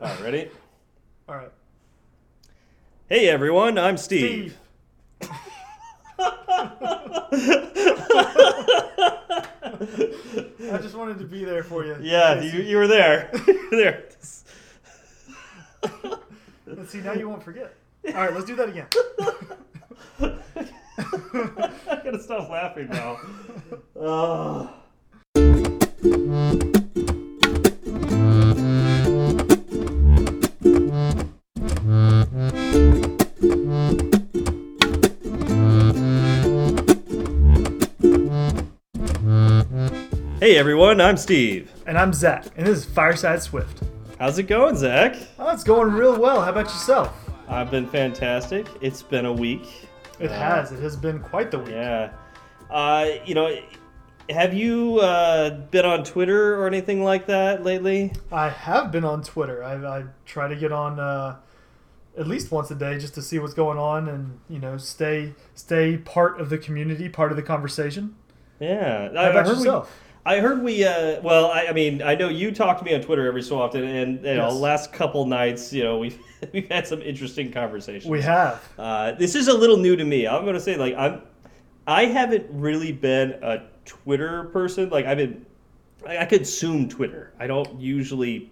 All right, ready? All right. Hey everyone, I'm Steve. Steve. I just wanted to be there for you. Yeah, you, you were there. There. Let's see. Now you won't forget. All right, let's do that again. I gotta stop laughing now. Ugh. Hey everyone, I'm Steve. And I'm Zach, and this is Fireside Swift. How's it going, Zach? Oh, it's going real well. How about yourself? I've been fantastic. It's been a week. It Uh, has. It has been quite the week. Yeah. Uh, you know, have you uh, been on Twitter or anything like that lately? I have been on Twitter. I, I try to get on uh, at least once a day just to see what's going on and you know stay stay part of the community, part of the conversation. Yeah. How about heard we- yourself? I heard we. Uh, well, I, I mean, I know you talk to me on Twitter every so often, and you know, Yes. last couple nights, you know, we've we've had some interesting conversations. We have. Uh, this is a little new to me. I'm going to say, like, I'm. I haven't really been a Twitter person. Like, I've been. I, I consume Twitter. I don't usually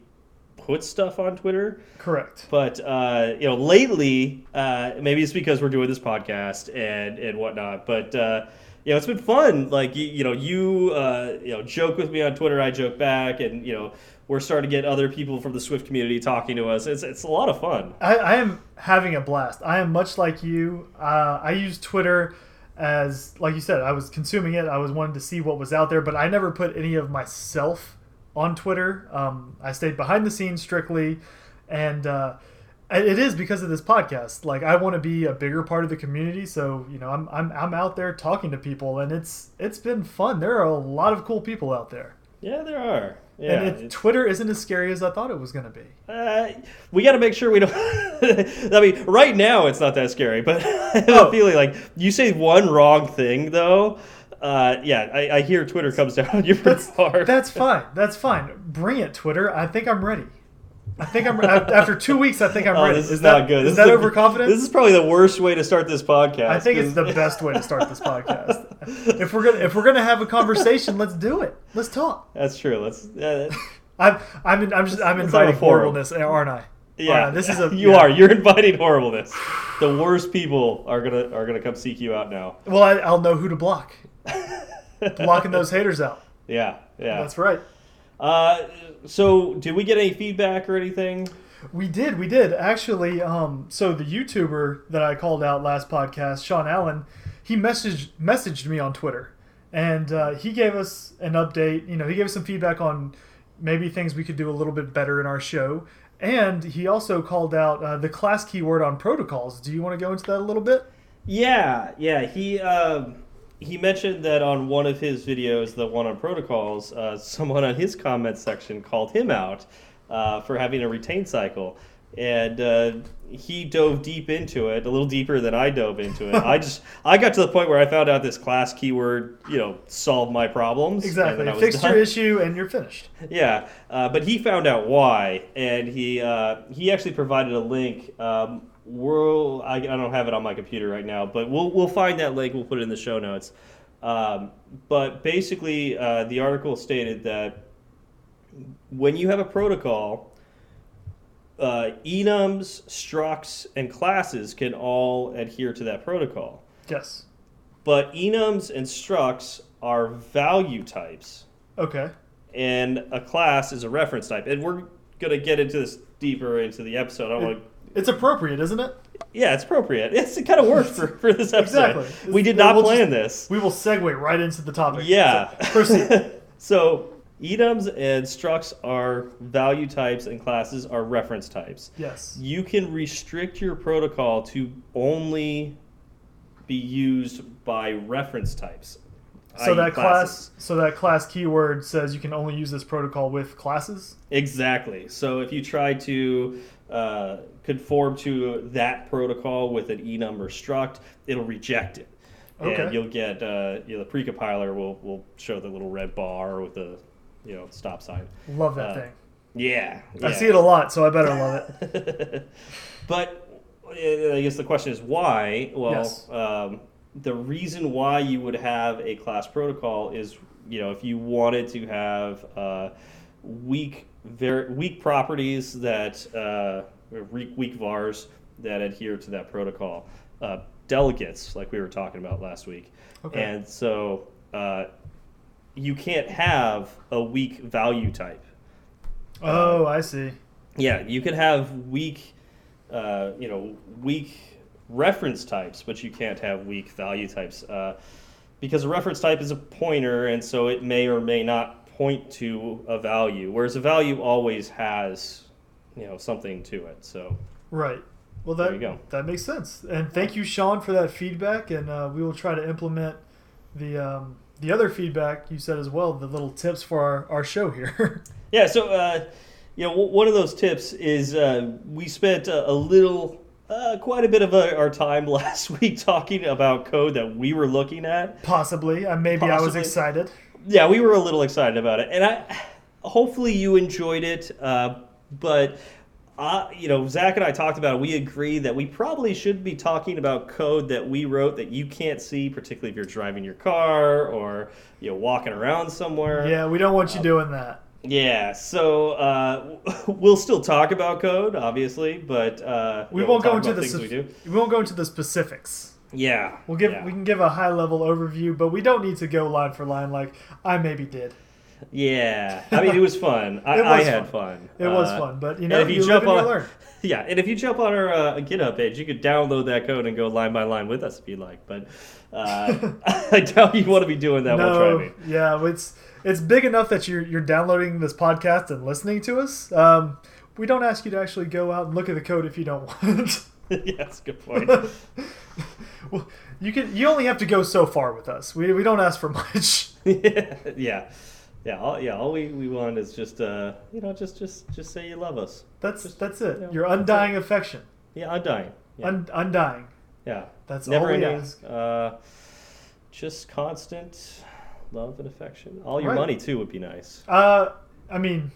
put stuff on Twitter. Correct. But uh, you know, lately, uh, maybe it's because we're doing this podcast and and whatnot. But uh, you know, it's been fun. Like you, you know, you uh, you know, joke with me on Twitter, I joke back, and you know, we're starting to get other people from the Swift community talking to us. It's it's a lot of fun. I, I am having a blast. I am much like you. Uh, I use Twitter as, like you said, I was consuming it. I was wanting to see what was out there, but I never put any of myself on Twitter. Um, I stayed behind the scenes strictly, and uh, it is because of this podcast. Like I want to be a bigger part of the community, so you know, I'm, I'm I'm out there talking to people, and it's it's been fun. There are a lot of cool people out there, Yeah, there are. Yeah, and it, Twitter isn't as scary as I thought it was going to be. Uh, we got to make sure we don't. I mean, right now it's not that scary, but I have Oh. a feeling like you say one wrong thing though. Uh, yeah, I, I hear Twitter comes down on you pretty hard. That's fine. That's fine. Bring it, Twitter. I think I'm ready. I think I'm after two weeks. I think I'm Oh, ready. this is, that, not good. Is This that a- overconfident? This is probably the worst way to start this podcast. I think it's the best way to start this podcast. If we're gonna if we're gonna have a conversation, let's do it. Let's talk. That's true. Let's. Uh, I'm I'm in, I'm just I'm inviting horribleness, aren't I? yeah? This is a you yeah. are. You're inviting horribleness. The worst people are gonna are gonna come seek you out now. Well, I, I'll know who to block. Blocking those haters out. Yeah, yeah. That's right. Uh, so did we get any feedback or anything? We did, we did actually. Um, so the YouTuber that I called out last podcast, Sean Allen, he messaged messaged me on Twitter, and uh, he gave us an update. You know, he gave us some feedback on maybe things we could do a little bit better in our show, and he also called out uh, the class keyword on protocols. Do you want to go into that a little bit? Yeah, yeah. He um, he mentioned that on one of his videos, the one on protocols, uh, someone on his comment section called him out uh, for having a retain cycle, and uh, he dove deep into it, a little deeper than I dove into it. I just I got to the point where I found out this class keyword, you know, solved my problems. Exactly. then I was Fix your issue, and you're finished. Yeah, uh, but he found out why, and he uh, he actually provided a link. Um, we'll, I, I don't have it on my computer right now, but we'll we'll find that link. We'll put it in the show notes. Um, but basically, uh, the article stated that when you have a protocol, uh, enums, structs, and classes can all adhere to that protocol. Yes. But enums and structs are value types Okay. and a class is a reference type. And we're going to get into this deeper into the episode. I don't want to. It's appropriate, isn't it? Yeah, it's appropriate. It's, it kind of worked for, for this episode. Exactly. We did not we'll plan just- this. We will segue right into the topic. Yeah. So, proceed. so, enums and structs are value types, and classes are reference types. yes. You can restrict your protocol to only be used by reference types. So that classes. class, so that class keyword says you can only use this protocol with classes. Exactly. So if you try to uh, conform to that protocol with an enum or struct, it'll reject it. Okay. And you'll get uh, you know, the precompiler will will show the little red bar with the you know stop sign. Love that Uh, thing. Yeah, I see it a lot, so I better love it. but uh, I guess the question is why? Well, Yes. um, the reason why you would have a class protocol is, you know, if you wanted to have uh, weak, very weak properties that uh, weak, weak vars that adhere to that protocol, uh, delegates like we were talking about last week, Okay. and so uh, you can't have a weak value type. Oh, I see. Yeah, you could have weak, uh, you know, weak reference types, but you can't have weak value types uh, because a reference type is a pointer, and so it may or may not point to a value, whereas a value always has, you know, something to it. So Right. Well, There that you go. that makes sense. And thank you, Sean, for that feedback. And uh, we will try to implement the um, the other feedback you said as well. The little tips for our, our show here. yeah, so uh, you know, one of those tips is uh, we spent a, a little. Uh, quite a bit of uh our time last week talking about code that we were looking at, Possibly. Uh, maybe I was excited. Yeah, we were a little excited about it, and I hopefully you enjoyed it. Uh, but uh, you know, Zach and I talked about it. We agree that we probably should be talking about code that we wrote that you can't see, particularly if you're driving your car or you know walking around somewhere. Yeah, we don't want you doing that. Yeah, so uh, we'll still talk about code, obviously, but uh, We won't we'll go into the we do. we won't go into the specifics. Yeah, We'll give yeah. we can give a high level overview, but we don't need to go line for line like I maybe did. Yeah, I mean it was fun. I, It I was had fun. fun. It was Uh, fun, but you know, if you, you jump on- learn. Yeah, and if you jump on our uh, GitHub page, you could download that code and go line by line with us if you like. But uh, I doubt you want to be doing that while No, driving. yeah, it's it's big enough that you're you're downloading this podcast and listening to us. Um, we don't ask you to actually go out and look at the code if you don't want. Yeah, that's a good point. well, you can. You only have to go so far with us. We, we don't ask for much. yeah, yeah, yeah. All, yeah, all we, we want is just uh, you know, just just just say you love us. That's Just, that's it. you know, Your undying affection, Yeah, undying. Yeah, Un, undying. yeah. That's never all we ending. ask. Uh, just constant love and affection. All your Right. money too would be nice. Uh, I mean,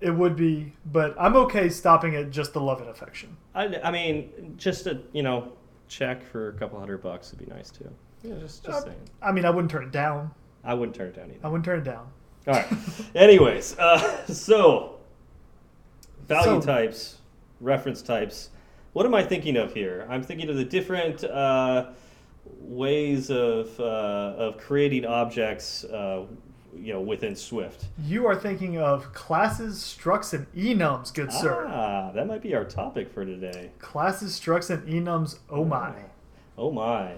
it would be, but I'm okay stopping at just the love and affection. I, I mean, just a you know check for a couple hundred bucks would be nice too. Yeah, just just Uh, saying. I mean, I wouldn't turn it down. I wouldn't turn it down either. I wouldn't turn it down. All right. Anyways, uh, so value So- types, reference types. What am I thinking of here? I'm thinking of the different uh, ways of uh, of creating objects, uh, you know, within Swift. You are thinking of classes, structs, and enums, good sir. Ah, that might be our topic for today. Classes, structs, and enums. Oh my. Oh my.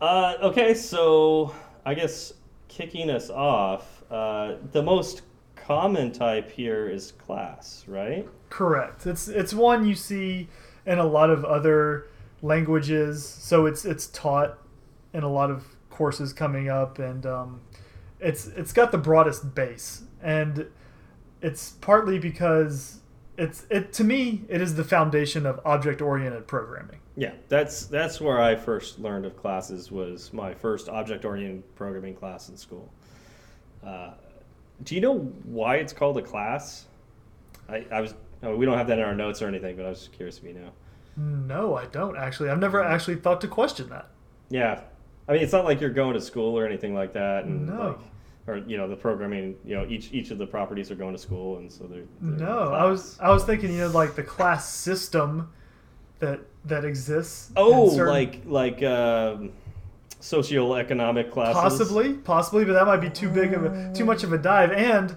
Uh, okay, so I guess kicking us off, uh, the most common type here is class, right? Correct. It's it's one you see in a lot of other languages. So it's it's taught in a lot of courses coming up, and um, it's it's got the broadest base, and it's partly because it's it to me it is the foundation of object oriented programming. Yeah, that's that's where I first learned of classes. Was my first object-oriented programming class in school. Uh, do you know why it's called a class? I, I was we don't have that in our notes or anything, but I was just curious if you know. No, I don't actually. I've never actually thought to question that. Yeah, I mean it's not like you're going to school or anything like that, and No. like, or you know the programming. You know each each of the properties are going to school, and so they're, they're No. I was I was thinking you know like the class system that that exists. Oh, certain- like like um, socioeconomic classes. Possibly, possibly, but that might be too big of a too much of a dive. And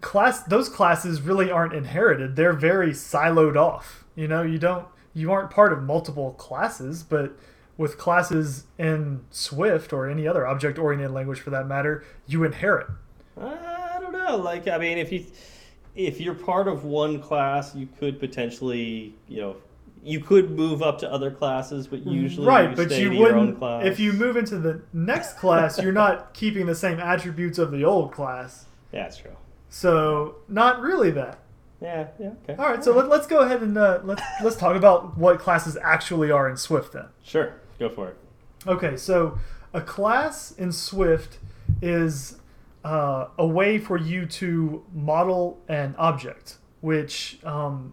class those classes really aren't inherited. They're very siloed off. You know, you don't you aren't part of multiple classes, but with classes in Swift or any other object oriented language for that matter, you inherit. I don't know. Like, I mean, if you if you're part of one class, you could potentially, you know, you could move up to other classes, but usually right, you but you to your own wouldn't class. if you move into the next class, you're not keeping the same attributes of the old class. yeah, that's true. So, not really that. Yeah, yeah, okay. All right, so let, let's go ahead and uh, let's let's talk about what classes actually are in Swift then. Sure, go for it. Okay, so a class in Swift is uh, a way for you to model an object, which um,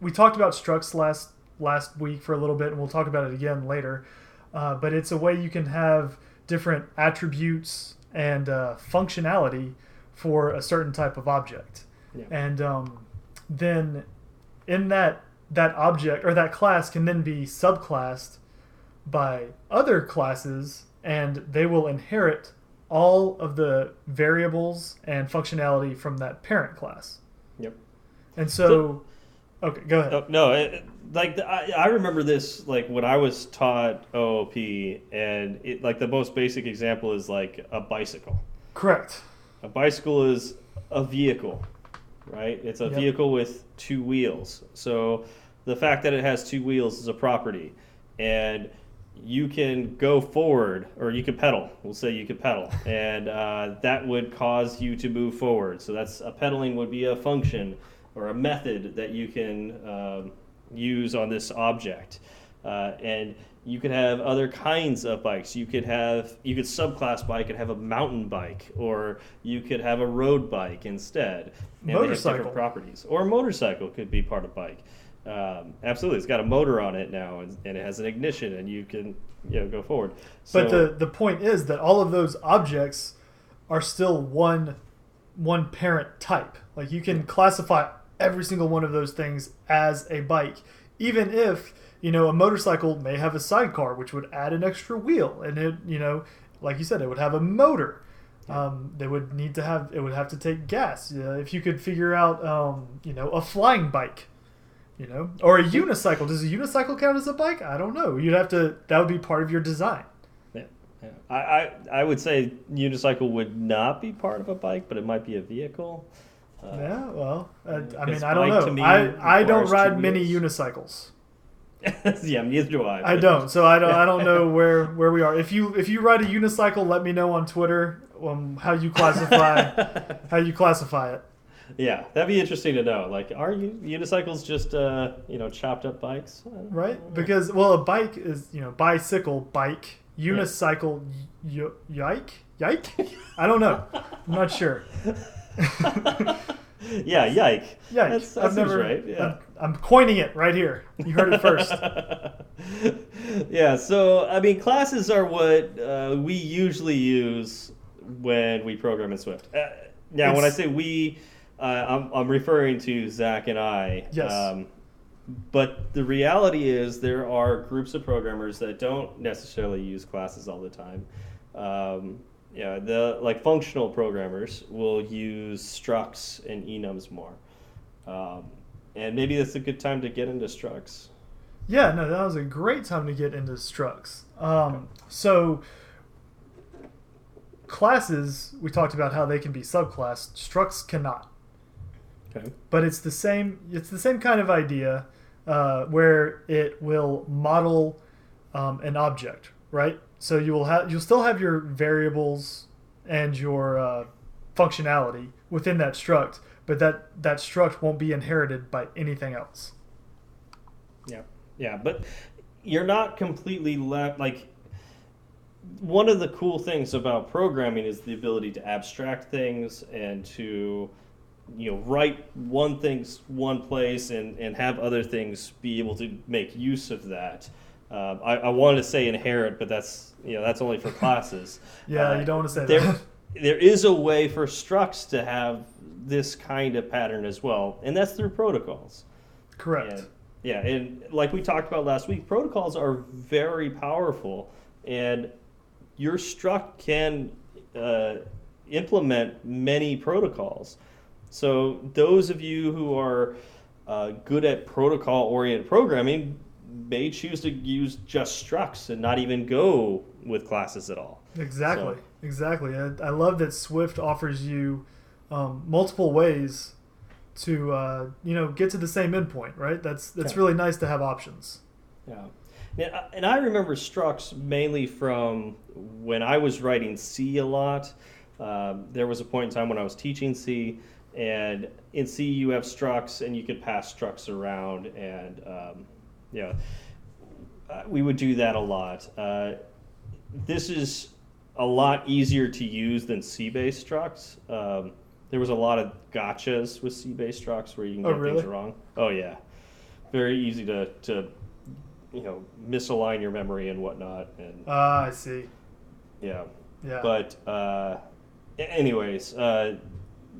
we talked about structs last last week for a little bit, and we'll talk about it again later. Uh, but it's a way you can have different attributes and uh, functionality for a certain type of object, Yeah. and um, then in that that object or that class can then be subclassed by other classes, and they will inherit all of the variables and functionality from that parent class. Yep. And so, okay, go ahead. Oh, no, no it, like the, I, I remember this like when I was taught OOP, and it like the most basic example is like a bicycle. Correct. A bicycle is a vehicle, right? It's a Yep. vehicle with two wheels. So the fact that it has two wheels is a property, and you can go forward or you can pedal. We'll say you could pedal, and uh, that would cause you to move forward. So that's a pedaling would be a function or a method that you can um, use on this object, uh, and you could have other kinds of bikes. You could have you could subclass bike and have a mountain bike, or you could have a road bike instead. And Motorcycle. properties, or a motorcycle could be part of bike. Um, absolutely, it's got a motor on it now, and, and it has an ignition, and you can you know go forward. But the the point is that all of those objects are still one one parent type. Like you can classify every single one of those things as a bike, even if you know a motorcycle may have a sidecar, which would add an extra wheel, and it you know like you said, it would have a motor. Um, they would need to have it would have to take gas. Uh, if you could figure out um, you know a flying bike. You know, or a unicycle. Does a unicycle count as a bike? I don't know. You'd have to. That would be part of your design. Yeah, yeah. I, I I would say unicycle would not be part of a bike, but it might be a vehicle. Uh, Yeah, well, uh, I mean, I don't know. me I, I don't ride many wheels. unicycles. yeah, neither do I. I don't, so I don't. I don't know where where we are. If you if you ride a unicycle, let me know on Twitter um, how you classify how you classify it. Yeah, that'd be interesting to know. Like, are you unicycles just uh, you know chopped up bikes? Right? know. Because well, a bike is you know bicycle, bike, unicycle, y- yike, yike. I don't know. I'm not sure. yeah, yike. Yike. That's- that I've never. Right. Yeah. I'm, I'm coining it right here. You heard it first. yeah, so I mean, classes are what uh, we usually use when we program in Swift. Uh, now, when I say we, uh, I'm, I'm referring to Zach and I. Yes. Um, but the reality is, there are groups of programmers that don't necessarily use classes all the time. Um, yeah, the like functional programmers will use structs and enums more, um, and maybe that's a good time to get into structs. Yeah, no, that was a great time to get into structs. Um, so classes, we talked about how they can be subclassed. Structs cannot, Okay. but it's the same. It's the same kind of idea uh, where it will model um, an object, right? So you will have you'll still have your variables and your uh, functionality within that struct, but that that struct won't be inherited by anything else. Yeah, yeah, but you're not completely left. Like one of the cool things about programming is the ability to abstract things and to you know write one things one place and and have other things be able to make use of that. Um, I, I wanted to say inherit, but that's you know that's only for classes. Yeah, Uh, you don't want to say there, that. there is a way for structs to have this kind of pattern as well, and that's through protocols. Correct. And, yeah, and like we talked about last week, protocols are very powerful, and your struct can uh, implement many protocols. So those of you who are uh, good at protocol-oriented programming may choose to use just structs and not even go with classes at all. Exactly. So- Exactly. I, I love that Swift offers you um, multiple ways to uh, you know get to the same endpoint. Right. That's that's Yeah. really nice to have options. Yeah. And I- And I remember structs mainly from when I was writing C a lot. Um, there was a point in time when I was teaching C, and in C you have structs, and you could pass structs around, and um, you know, uh, we would do that a lot. Uh, this is a lot easier to use than C-based structs. Um, there was a lot of gotchas with C-based structs where you can Oh, get really? things wrong. Oh yeah, very easy to to you know misalign your memory and whatnot, and Ah, I see. yeah. Yeah. But uh, anyways, uh,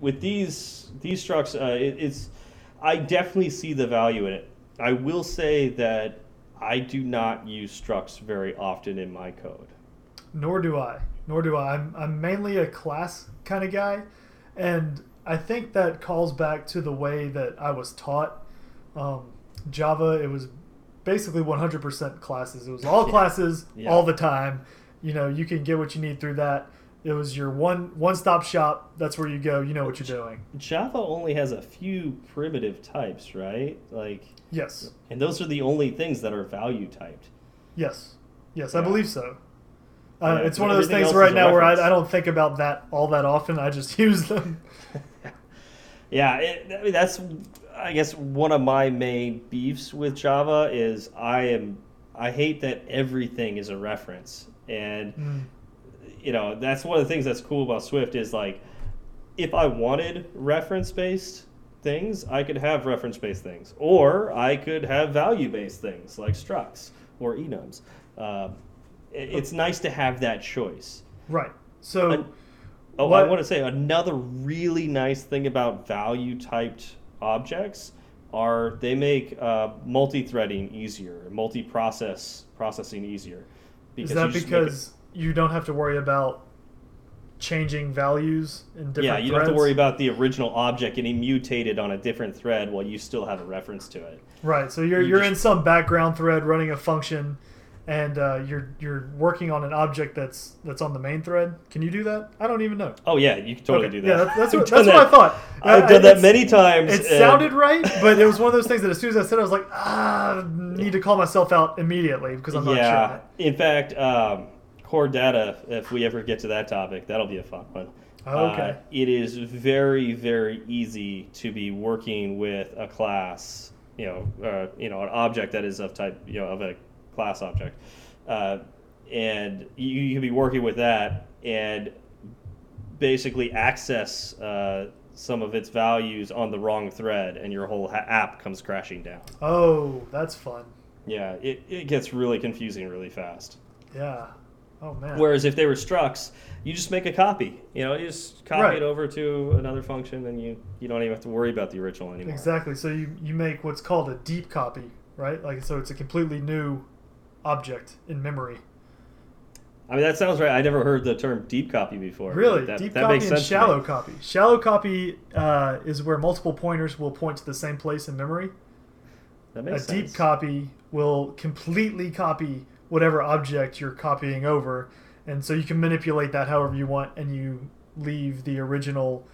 with these these structs, uh, it, it's I definitely see the value in it. I will say that I do not use structs very often in my code. Nor do I. Nor do I. I'm, I'm mainly a class kind of guy. And I think that calls back to the way that I was taught. Um, Java, it was basically 100% classes. It was all Yeah. classes Yeah. all the time. You know, you can get what you need through that. It was your one one stop shop. That's where you go. You know what you're doing. Java only has a few primitive types, right? Like, Yes. and those are the only things that are value typed. Yes. Yes, I believe so. Uh, Yeah, it's one of those things right now where I. I don't think about that all that often. I just use them. Yeah, it, I mean, that's I guess one of my main beefs with Java is I am I hate that everything is a reference, and Mm. You know that's one of the things that's cool about Swift is like if I wanted reference based things, I could have reference based things, or I could have value based things like structs or enums. Um, it- it's nice to have that choice. Right. So. An- Oh, What- I want to say another really nice thing about value typed objects are they make uh, multi-threading easier, multi-process processing easier. Is that because you don't have to worry about changing values in different yeah, you don't have to worry about the original object getting mutated on a different thread while you still have a reference to it. Right. So you're You you're just- in some background thread running a function, and uh, you're you're working on an object that's that's on the main thread. Can you do that? I don't even know. Oh yeah, you can totally Okay, do that. Yeah, that's, that's what, that's what I thought. I've Uh, done that many times. It and- sounded right, but it was one of those things that as soon as I said, it, I was like, ah, need to call myself out immediately because I'm not yeah. sure. In fact, um, core data. If we ever get to that topic, that'll be a fun one. Oh, okay. Uh, it is very, very easy to be working with a class, you know, uh, you know, an object that is of type, you know, of a class object, uh, and you, you can be working with that and basically access uh, some of its values on the wrong thread, and your whole ha- app comes crashing down. Oh, that's fun. Yeah, it, it gets really confusing really fast. Yeah. Oh man. Whereas if they were structs, you just make a copy. You know, you just copy Right. it over to another function, and you you don't even have to worry about the original anymore. Exactly. So you, you make what's called a deep copy, right? Like so it's a completely new object in memory. I mean, that sounds right. I never heard the term deep copy before. Really, that, deep that copy makes and sense shallow copy. Shallow copy uh, is where multiple pointers will point to the same place in memory. That makes sense. A makes deep copy will completely copy whatever object you're copying over, and so you can manipulate that however you want, and you leave the original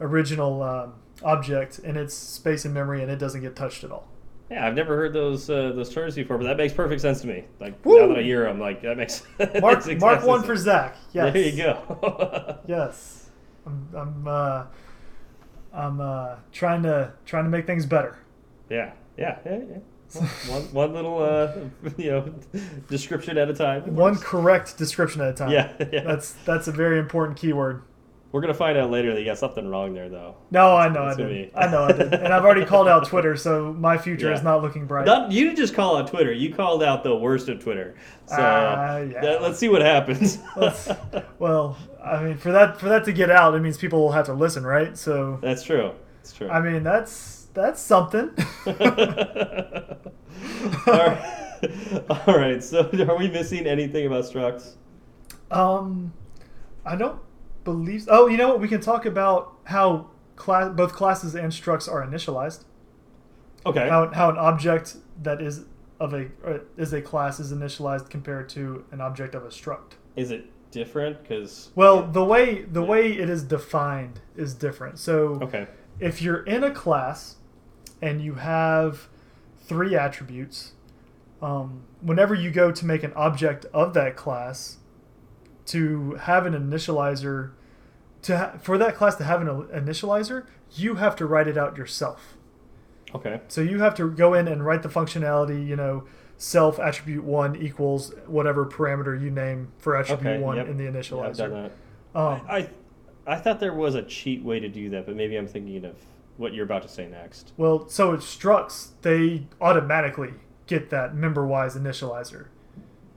original um, object in its space and memory, and it doesn't get touched at all. Yeah, I've never heard those uh, those terms before, but that makes perfect sense to me. Like Woo! now that I hear them, like that makes Mark makes Mark one for Zach. Yes. There you go. Yes, I'm I'm uh, I'm uh, trying to trying to make things better. yeah, yeah, yeah. yeah. One, one little uh, you know description at a time. One correct description at a time. Yeah, yeah. That's that's a very important keyword. We're gonna find out later that you got something wrong there, though. No, I know I did. be- I know I did, and I've already called out Twitter, so my future Yeah. is not looking bright. Not, you didn't just call out Twitter. You called out the worst of Twitter. So Ah, yeah. that- let's see what happens. Well, I mean, for that for that to get out, it means people will have to listen, right? So, That's true. That's true. I mean, that's that's something. All right. All right. So, are we missing anything about structs? Um, I don't believe. So. Oh, you know what? We can talk about how class, both classes and structs are initialized. Okay. How how an object that is of a is a class is initialized compared to an object of a struct. Is it different? Because Well, the way the Yeah. way it is defined is different. So okay. if you're in a class and you have three attributes, um, whenever you go to make an object of that class, to have an initializer, to ha- for that class to have an initializer, you have to write it out yourself. Okay. So you have to go in and write the functionality, you know, self attribute one equals whatever parameter you name for attribute Okay, one yep. in the Yeah, I've initializer. done that. Um, I, I thought there was a cheat way to do that, but maybe I'm thinking of what you're about to say next. well, so it structs they automatically get that member wise initializer,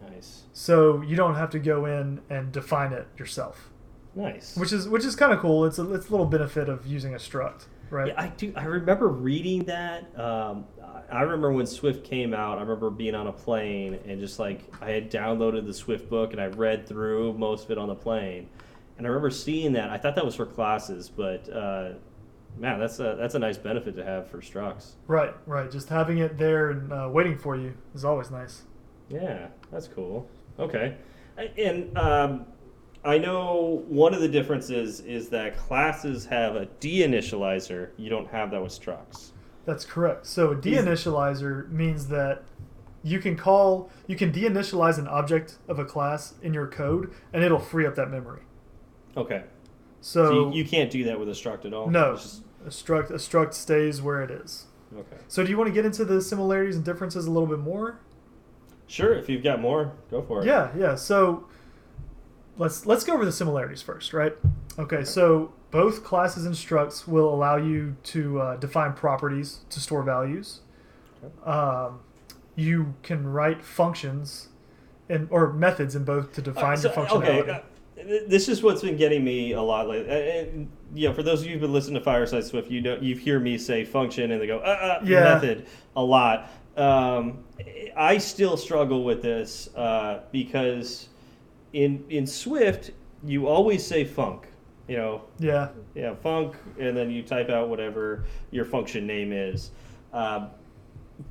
Nice, so you don't have to go in and define it yourself, nice. which is which is kind of cool. It's a it's a little benefit of using a struct, right? Yeah, I do. I remember reading that. Um, I remember when Swift came out. I remember being on a plane and just like I had downloaded the Swift book and I read through most of it on the plane. And I remember seeing that. I thought that was for classes, but uh, man, that's a that's a nice benefit to have for structs. Right, right. Just having it there and uh, waiting for you is always nice. Yeah, that's cool. Okay, and um, I know one of the differences is that classes have a deinitializer. You don't have that with structs. That's correct. So a deinitializer means that you can call you can deinitialize an object of a class in your code and it'll free up that memory. Okay. So, So you, you can't do that with a struct at all. no, just- a struct a struct stays where it is. okay. So do you want to get into the similarities and differences a little bit more? Sure. If you've got more, go for it. Yeah, yeah. So let's let's go over the similarities first, right? Okay, so both classes and structs will allow you to uh, define properties to store values. Okay. Um, you can write functions and or methods in both to define Uh, so, your functionality. okay. Uh, th- this is what's been getting me a lot lately. Uh, and, you know, for those of you who've been listening to Fireside Swift, you know, you hear me say function and they go, uh, uh, Yeah. method a lot. Um, I still struggle with this uh, because in in Swift, you always say func, You know, Yeah, yeah, func, and then you type out whatever your function name is. Um,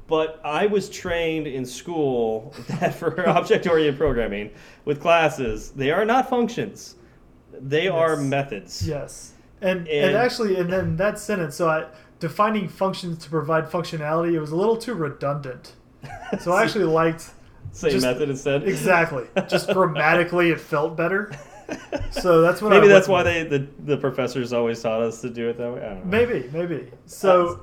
but I was trained in school that for object-oriented programming with classes, they are not functions; they are methods. yes, and, and And- actually, and then that sentence. So I defining functions to provide functionality. It was a little too redundant. So I actually liked Say just- method instead. exactly just grammatically it felt better. So that's what Maybe I that's why with. they the, the professors always taught us to do it that way. I don't know. Maybe, maybe. Uh, so,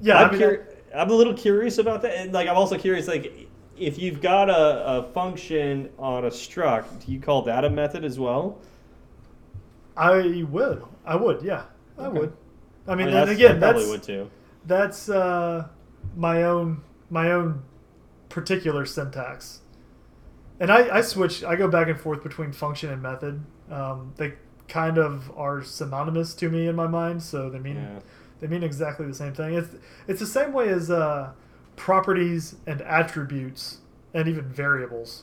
yeah, I'm, I mean, I'm a little curious about that, and like I'm also curious, like if you've got a, a function on a struct, do you call that a method as well? I would, I would, yeah, I Okay. would. I mean, I and that's- again, I probably that's would too. that's uh, my own my own particular syntax. And I, I switch. I go back and forth between function and method. Um, they kind of are synonymous to me in my mind, so they mean Yeah. They mean exactly the same thing. It's it's the same way as uh, properties and attributes and even variables.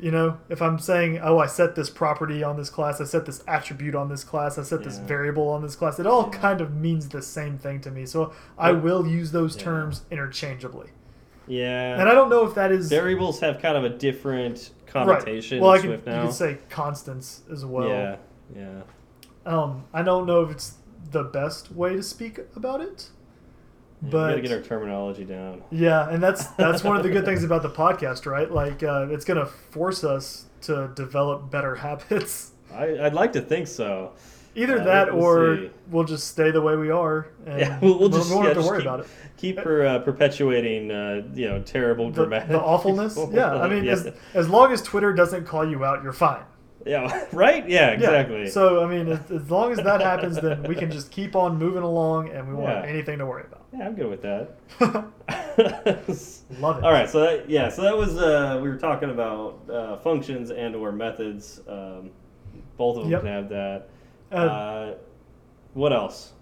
You know, if I'm saying, oh, I set this property on this class, I set this attribute on this class, I set this variable on this class, it all Yeah. kind of means the same thing to me. So I will use those Yeah. terms interchangeably. Yeah. And I don't know if that is Variables have kind of a different right. connotation Well, in I could, Swift you now. could say constants as well. yeah, yeah. Um, I don't know if it's the best way to speak about it, Yeah, we but gotta get our terminology down. Yeah, and that's that's one of the good things about the podcast, right? Like uh, it's going to force us to develop better habits. I, I'd like to think so. Either Uh, that, we'll or see. we'll just stay the way we are, and Yeah, we'll, we'll we just won't yeah, have to worry keep, about it. Keep per, uh, perpetuating, uh, you know, terrible The, grammatics. the awfulness. Yeah, I mean, yeah. as, as long as Twitter doesn't call you out, you're fine. Yeah, right. Yeah, Yeah, exactly. So I mean, as, as long as that happens, then we can just keep on moving along, and we won't have anything to worry about. yeah, I'm good with that. Love it. All right, so that, yeah, so that was uh, we were talking about uh, functions and or methods. Um, both of them Yep. can have that. Uh, Uh, what else?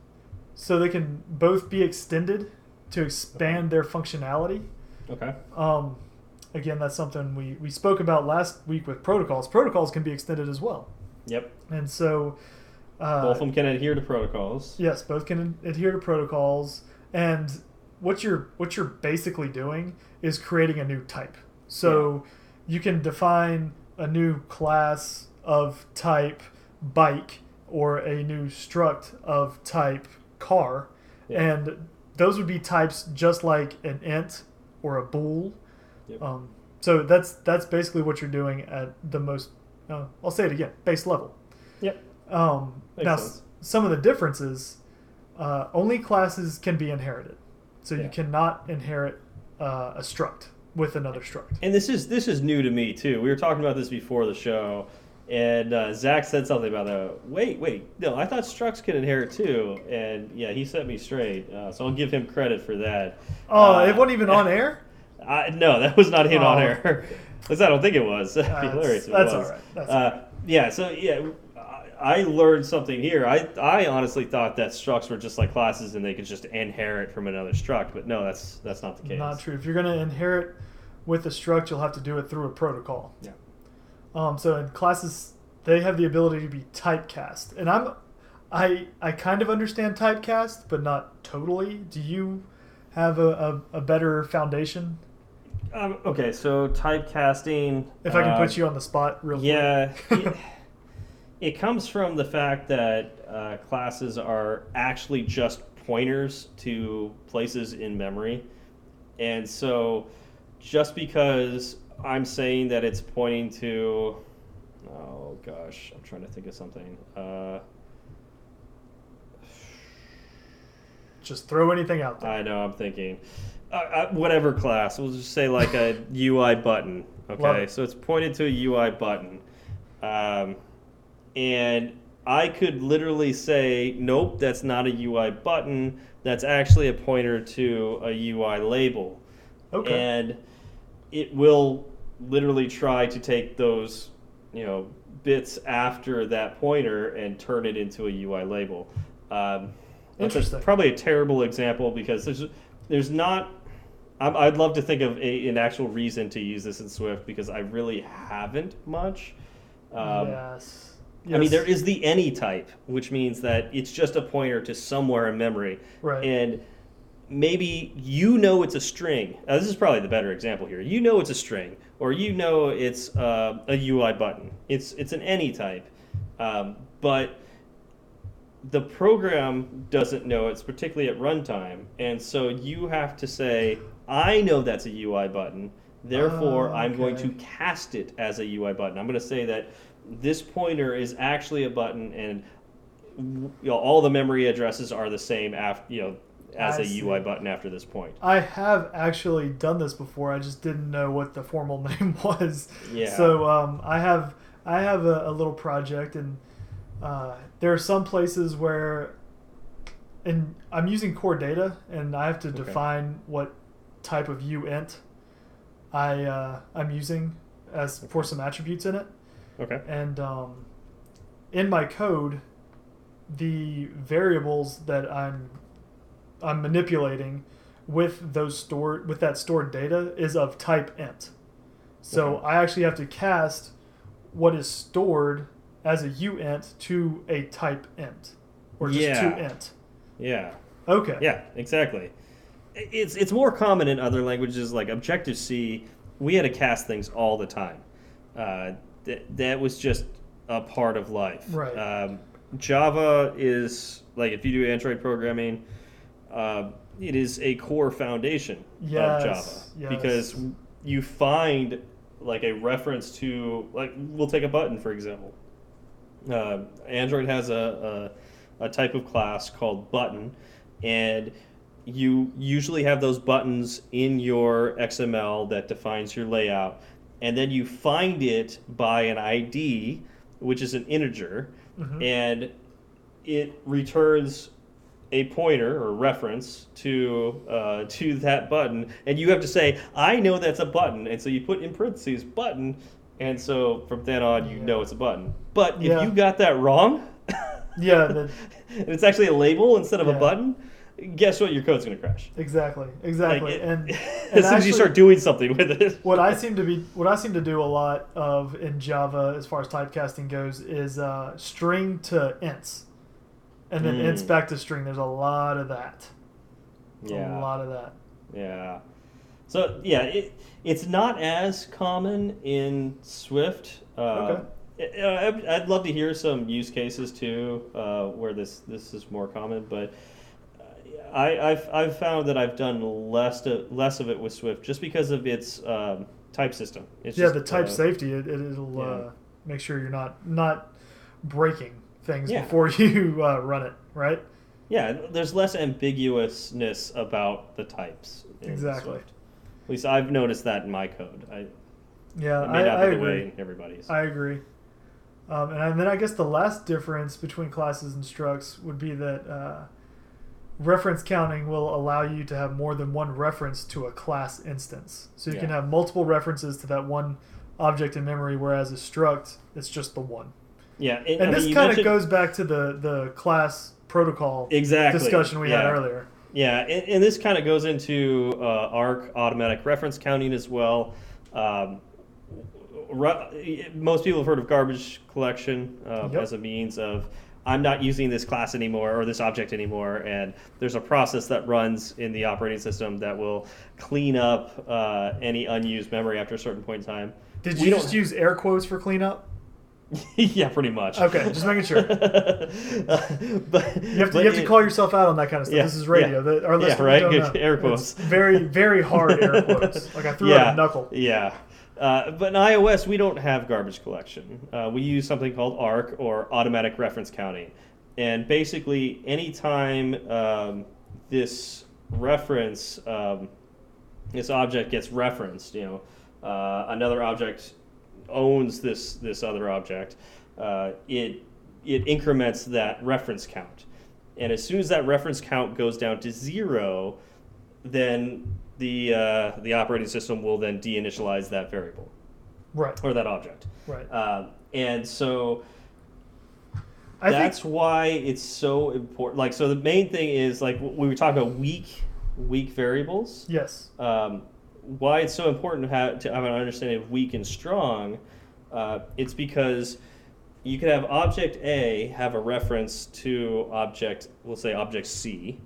so they can both be extended to expand their functionality. Okay. Um, again, that's something we, we spoke about last week with protocols. Protocols can be extended as well. Yep. And so, uh, Both of them can adhere to protocols. yes, both can adhere to protocols. And what you're what you're basically doing is creating a new type. So you can define a new class of type bike or a new struct of type car, Yeah. and those would be types just like an int or a bool. Yep. Um, so that's that's basically what you're doing at the most. Uh, I'll say it again, base level. Yep. Um, now, sense. some of the differences, uh, only classes can be inherited. So Yeah. you cannot inherit uh, a struct. with another struct. and this is this is new to me too. We were talking about this before the show, and uh, Zach said something about that. Wait, wait, no, I thought structs can inherit too, and yeah, he set me straight. Uh, so I'll give him credit for that. Oh, Uh, it wasn't even on air. I, no, that was not him on Oh. air. At least I don't think it was. That'd be That's- hilarious. that's all right. That's uh, Yeah. So yeah, I I learned something here. I I honestly thought that structs were just like classes and they could just inherit from another struct, but no, that's that's not the case. Not true. If you're going to inherit with a struct, you'll have to do it through a protocol. Yeah. Um, so in classes, they have the ability to be typecast, and I'm, I I kind of understand typecast, but not totally. Do you have a, a, a better foundation? Um, okay, so typecasting. If I can uh, put you on the spot, real Yeah. quick. it, it comes from the fact that uh, classes are actually just pointers to places in memory. And so just because I'm saying that it's pointing to. Oh, gosh. I'm trying to think of something. Uh, Just throw anything out there. I know, I'm thinking. Uh, uh, whatever class, we'll just say like a UI button. Okay, so it's pointed to a UI button. Um, and I could literally say, nope, that's not a UI button. That's actually a pointer to a UI label. Okay. And it will literally try to take those, you know, bits after that pointer and turn it into a UI label. Um, Interesting. probably a terrible example because there's there's not. I'm, I'd love to think of a, an actual reason to use this in Swift because I really haven't much. Um, yes. I mean, there is the any type, which means that it's just a pointer to somewhere in memory. Right. And maybe you know it's a string. Uh, this is probably the better example here. You know it's a string, or you know it's uh, a UI button. It's it's an any type, um, but the program doesn't know it's particularly at runtime, and so you have to say, "I know that's a UI button." Therefore, Oh, I'm going to cast it as a UI button. I'm going to say that this pointer is actually a button, and you know, all the memory addresses are the same after you know as I a see. UI button after this point. I have actually done this before. I just didn't know what the formal name was. Yeah. So um, I have I have a, a little project, and uh, there are some places where, and I'm using core data, and I have to Okay. define what type of uint I uh, I'm using as for some attributes in it, Okay. and um, in my code, the variables that I'm I'm manipulating with those stored with that stored data is of type int. So Okay. I actually have to cast what is stored as a uint to a type int, or just Yeah. to int. Yeah. Okay. Yeah. Exactly. It's it's more common in other languages like Objective C. We had to cast things all the time. Uh, that that was just a part of life. Right. Um, Java is like if you do Android programming, uh, it is a core foundation Yes, of Java yes. because you find like a reference to like we'll take a button for example. Uh, Android has a, a a type of class called button, and you usually have those buttons in your XML that defines your layout, and then you find it by an ID, which is an integer, Mhm. and it returns a pointer or reference to uh, to that button, and you have to say, "I know that's a button," and so you put in parentheses "button," and so from then on, you Yeah. know it's a button. But if Yeah. you got that wrong, Yeah, the- and it's actually a label instead of Yeah. a button, guess what? Your code's gonna crash. Exactly. Like, Exactly. it- and, as and soon as you start doing something with it, what I seem to be what I seem to do a lot of in Java as far as typecasting goes is uh, string to ints, and then Mm. ints back to string. There's a lot of that. yeah, A lot of that. Yeah. So yeah, it, it's not as common in Swift. Uh, Okay. I- I'd, love to hear some use cases too, uh, where this this is more common. But I, I've I've found that I've done less to, less of it with Swift just because of its um, type system. It's yeah, just, the type uh, safety it, it, it'll yeah. uh, make sure you're not not breaking things Yeah. before you uh, run it. Right. Yeah, there's less ambiguousness about the types. in Exactly. Swift. At least I've noticed that in my code. I, Yeah, I, I agree. everybody's. I agree. Um, and then I guess the last difference between classes and structs would be that uh, reference counting will allow you to have more than one reference to a class instance. So you can have multiple references to that one object in memory, whereas a struct, it's just the one. yeah, it, And I this kind of goes back to the, the class protocol exactly discussion we had earlier. Yeah, and, and this kind of goes into uh, ARC automatic reference counting as well. Um, most people have heard of garbage collection uh, Yep. as a means of I'm not using this class anymore or this object anymore, and there's a process that runs in the operating system that will clean up uh, any unused memory after a certain point in time. Did you just use air quotes for cleanup? yeah, pretty much. Okay, just making sure. but You have to, you have to call yourself out on that kind of stuff. Yeah, this is radio. yeah. The, our Yeah, right? don't Good know. air It's quotes. very, very hard air quotes. Like I threw out a knuckle. Yeah. Uh, but in iOS, we don't have garbage collection. Uh, we use something called ARC or automatic reference counting. And basically, anytime um, this reference, um, this object gets referenced, you know, uh, another object owns this this other object, uh, it it increments that reference count. And as soon as that reference count goes down to zero, then the uh, the operating system will then deinitialize that variable Right, or that object. right. Um, and so I that's think why it's so important. Like, so the main thing is like we were talking about weak weak variables. yes. Um, why it's so important to have to have an understanding of weak and strong. Uh, it's because you could have object A have a reference to object, we'll say object C,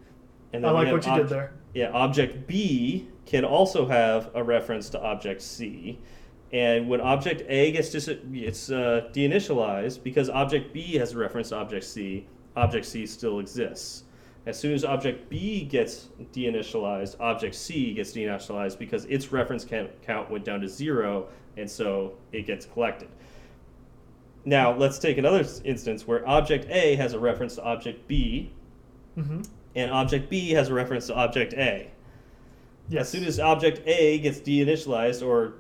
and I we like what you did there. yeah, object B can also have a reference to object C. And when object A gets dis- it's uh, deinitialized, because object B has a reference to object C, object C still exists. As soon as object B gets deinitialized, object C gets deinitialized because its reference count, went down to zero, and so it gets collected. Now, let's take another instance where object A has a reference to object B, hmm and object B has a reference to object A. Yes. As soon as object A gets deinitialized or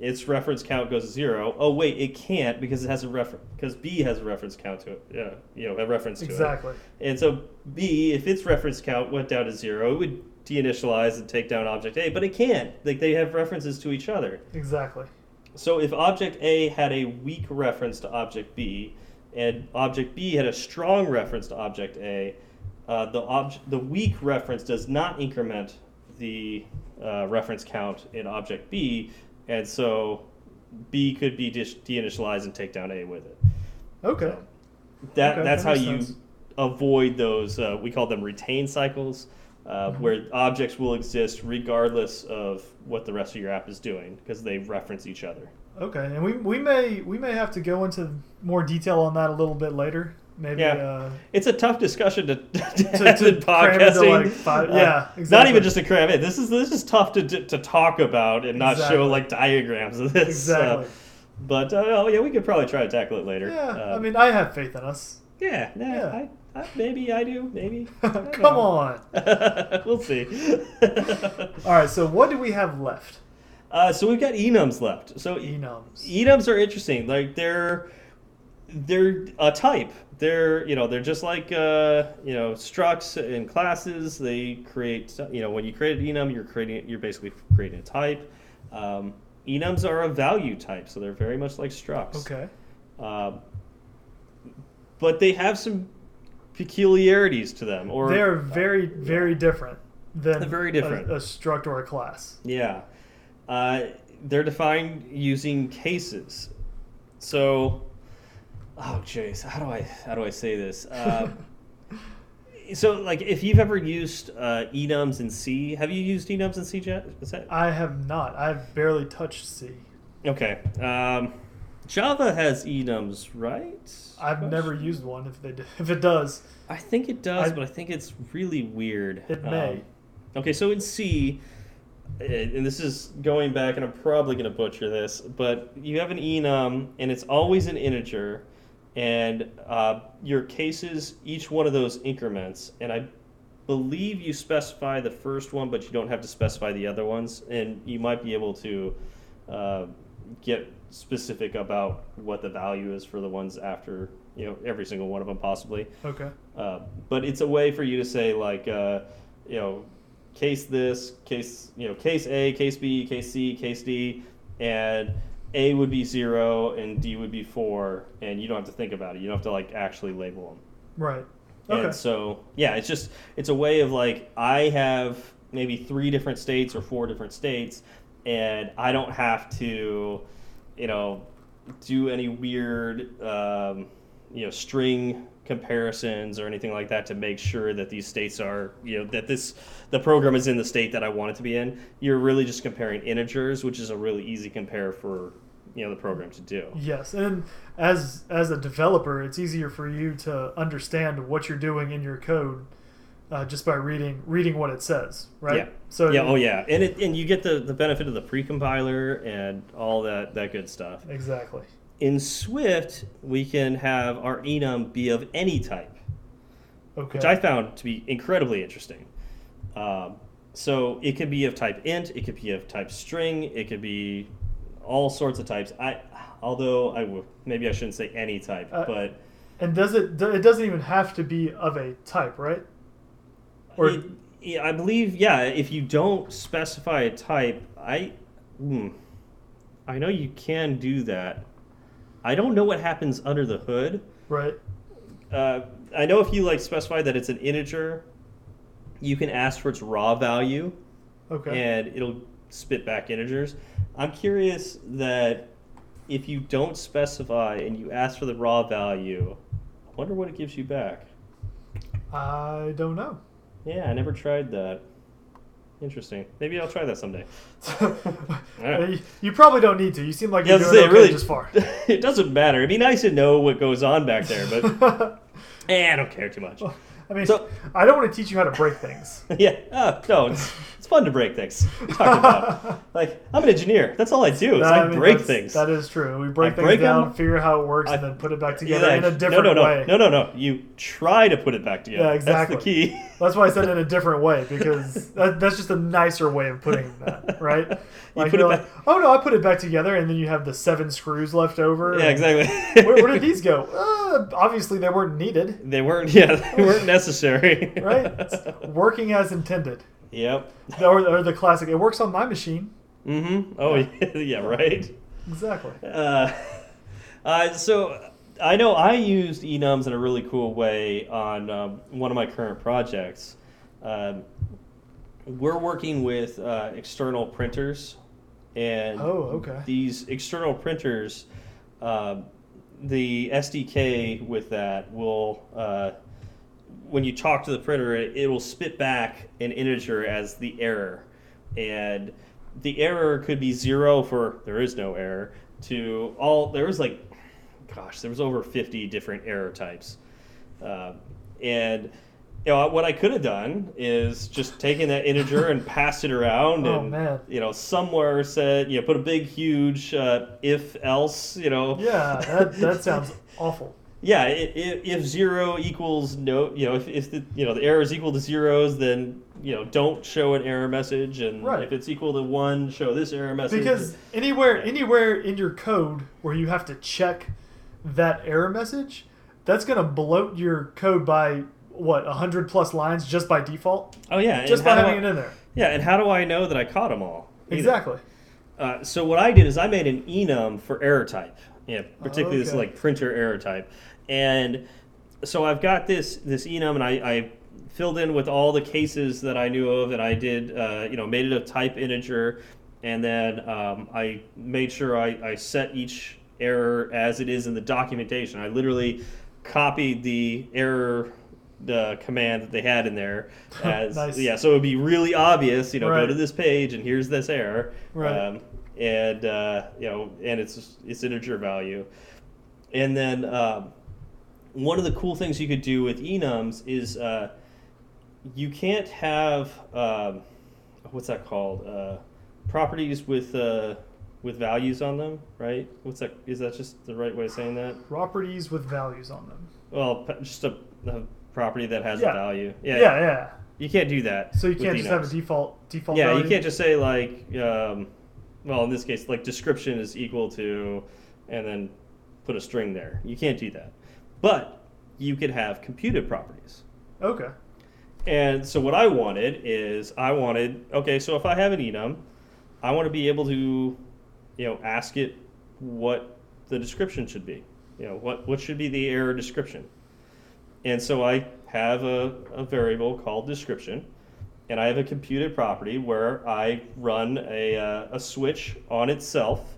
its reference count goes to zero, oh wait, it can't because it has a reference because B has a reference count to it. Yeah, you know, a reference to it. exactly. And so B, if its reference count went down to zero, it would deinitialize and take down object A, but it can't. Like they have references to each other. Exactly. So if object A had a weak reference to object B, and object B had a strong reference to object A, uh, the the weak reference does not increment the uh, reference count in object B, and so B could be deinitialized and take down A with it. Okay. So that Okay, that's that how you sense. avoid those. Uh, we call them retain cycles, uh, Mhm. where objects will exist regardless of what the rest of your app is doing because they reference each other. Okay. And we, we may we may have to go into more detail on that a little bit later. Maybe. Yeah. Uh, It's a tough discussion to, to, to, to in cram into podcasting. like five, Uh, yeah. Exactly. Not even just to cram it. This is this is tough to to talk about and not Exactly. show like diagrams of this. Exactly. Uh, but uh, oh yeah, we could probably try to tackle it later. yeah. Uh, I mean, I have faith in us. yeah, nah, Yeah. I, I, maybe I do, maybe. I Come on. we'll see. All right. So what do we have left? uh, so we've got enums left. So Enums. enums are interesting. Like they're they're a type. They're you know they're just like uh, you know structs and classes. They create you know when you create an enum, you're creating you're basically creating a type. Um, enums are a value type, so they're very much like structs. Okay. Um, but they have some peculiarities to them. Or They're very very different than They're very different. A, a struct or a class. Yeah. Uh, they're defined using cases. So, oh jeez, how do I how do I say this? Um, so, like, if you've ever used uh, enums in C, have you used enums in C, that I have not. I've barely touched C. okay? Um, Java has enums, right? I've never used one. If they do, if it does, I think it does, I- but I think it's really weird. it may. Um, Okay, so in C, uh, and this is going back, and I'm probably going to butcher this, but you have an enum, and it's always an integer, and uh, your cases, each one of those increments, and I believe you specify the first one, but you don't have to specify the other ones, and you might be able to uh, get specific about what the value is for the ones after you know every single one of them possibly. Okay. Uh, but it's a way for you to say like uh, you know case this case you know case A, case B, case C, case D, and A would be zero and D would be four, and you don't have to think about it. You don't have to like actually label them. Right. Okay. And so, yeah, it's just it's a way of like I have maybe three different states or four different states, and I don't have to, you know, do any weird, um, you know, string comparisons or anything like that to make sure that these states are, you know, that this the program is in the state that I want it to be in. You're really just comparing integers, which is a really easy compare for you know the program to do. Yes, and as as a developer, it's easier for you to understand what you're doing in your code uh, just by reading reading what it says, right? Yeah. So yeah, oh yeah, and it and you get the the benefit of the precompiler and all that that good stuff. exactly. In Swift, we can have our enum be of any type, Okay. which I found to be incredibly interesting. Um, so it could be of type int, it could be of type string, it could be all sorts of types. I, although I maybe I shouldn't say any type, Uh, but and does it? It doesn't even have to be of a type, right? Or It- yeah, I believe, yeah, if you don't specify a type, I, hmm, I know you can do that. I don't know what happens under the hood. right? Uh, I know if you like specify that it's an integer, you can ask for its raw value, Okay. and it'll spit back integers. I'm curious that if you don't specify and you ask for the raw value, I wonder what it gives you back. I don't know. Yeah, I never tried that. Interesting. Maybe I'll try that someday. you, you probably don't need to. You seem like Yeah, you're doing say, okay really, just far. it doesn't matter. It'd be nice to know what goes on back there, but eh, I don't care too much. I mean, So- I don't want to teach you how to break things. yeah, oh, no, it's, it's fun to break things. Like I'm an engineer. That's all I do is I, mean, break things. That is true. We break I things break down, 'em. figure out how it works, I- and then put it back together Yeah, in a no, different no, no, way. No, no, no. You try to put it back together. Yeah, exactly. That's the key. That's why I said in a different way because that, that's just a nicer way of putting that, right? Like put you're it like, oh no, I put it back together, and then you have the seven screws left over. yeah, exactly. Where, where did these go? Uh, obviously, they weren't needed, They weren't. Yeah, they weren't necessary. right? It's working as intended, yep. or, or the classic. It works on my machine. Mm-hmm. Oh yeah, yeah right. Exactly. Uh, uh, so I know I used enums in a really cool way on um, one of my current projects. Um, we're working with uh, external printers, and Oh, okay. these external printers, um the SDK with that will, uh, when you talk to the printer, it, it will spit back an integer as the error, and the error could be zero for there is no error to all there was like, gosh, there was over fifty different error types, uh, and. You know, what I could have done is just taken that integer and passed it around, Oh, and man. you know, somewhere said, you know, put a big, huge uh, if else, you know. Yeah, that, that sounds awful. Yeah, i- i- if zero equals no, you know, if, if the you know the error is equal to zeros, then you know don't show an error message, and Right. if it's equal to one, show this error message. Because anywhere anywhere in your code where you have to check that error message, that's gonna bloat your code by what hundred plus lines just by default, oh yeah, just by having I- it in there. Yeah, and how do I know that I caught them all? either? Exactly. Uh, so what I did is I made an enum for error type, yeah, particularly this Okay. like printer error type, and so I've got this this enum, and I, I filled in with all the cases that I knew of, and I did uh, you know made it a type integer, and then um, I made sure I, I set each error as it is in the documentation. I literally copied the error the command that they had in there as Nice. yeah so it would be really obvious you know go to this page and here's this error Right. um, and uh, you know, and it's it's integer value. And then um, one of the cool things you could do with enums is uh, you can't have um, what's that called uh, properties with uh, with values on them, right? What's that? Is that just the right way of saying that? Properties with values on them. Well, just a, a property that has Yeah. a value. Yeah, yeah. yeah. You can't do that. So you can't just have a default default. Yeah, you can't just say like, um, well, in this case, like description is equal to, and then put a string there. You can't do that. But you could have computed properties. Okay. And so what I wanted is I wanted okay, so if I have an enum, I want to be able to, you know, ask it what the description should be. You know, what what should be the error description. And so I have a, a variable called description, and I have a computed property where I run a, uh, a switch on itself.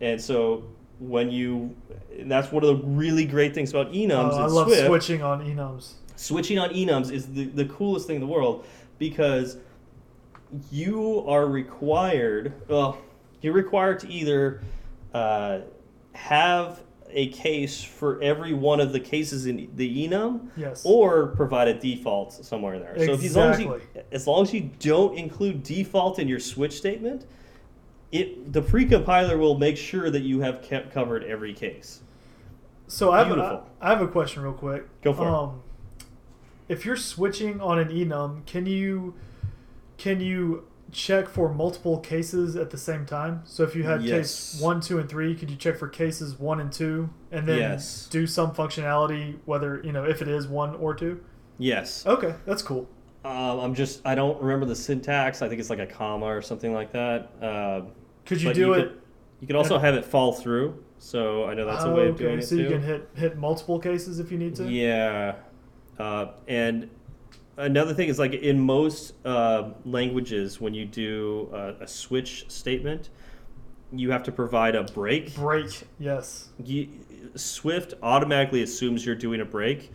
And so when you, and that's one of the really great things about enums Oh, I love Swift switching on enums. switching on enums is the, the coolest thing in the world because you are required well you're required to either uh, have a case for every one of the cases in the enum Yes. or provide a default somewhere in there Exactly. so if, as, long as, you, as long as you don't include default in your switch statement it the precompiler will make sure that you have kept covered every case So I have, I, Beautiful. I have a question real quick. Go for it. um, If you're switching on an enum, can you can you check for multiple cases at the same time? So if you had Yes. case one, two, and three, could you check for cases one and two, and then Yes. do some functionality, whether you know if it is one or two? yes Okay, that's cool. Um, I'm just I don't remember the syntax. I think it's like a comma or something like that. Uh, Could you but do you it? Could, you could also have it fall through. So I know that's a way of okay, doing it so too. you can hit hit multiple cases if you need to. Yeah, uh, and another thing is like in most uh, languages, when you do uh, a switch statement, you have to provide a break. Break. Yes. You, Swift automatically assumes you're doing a break,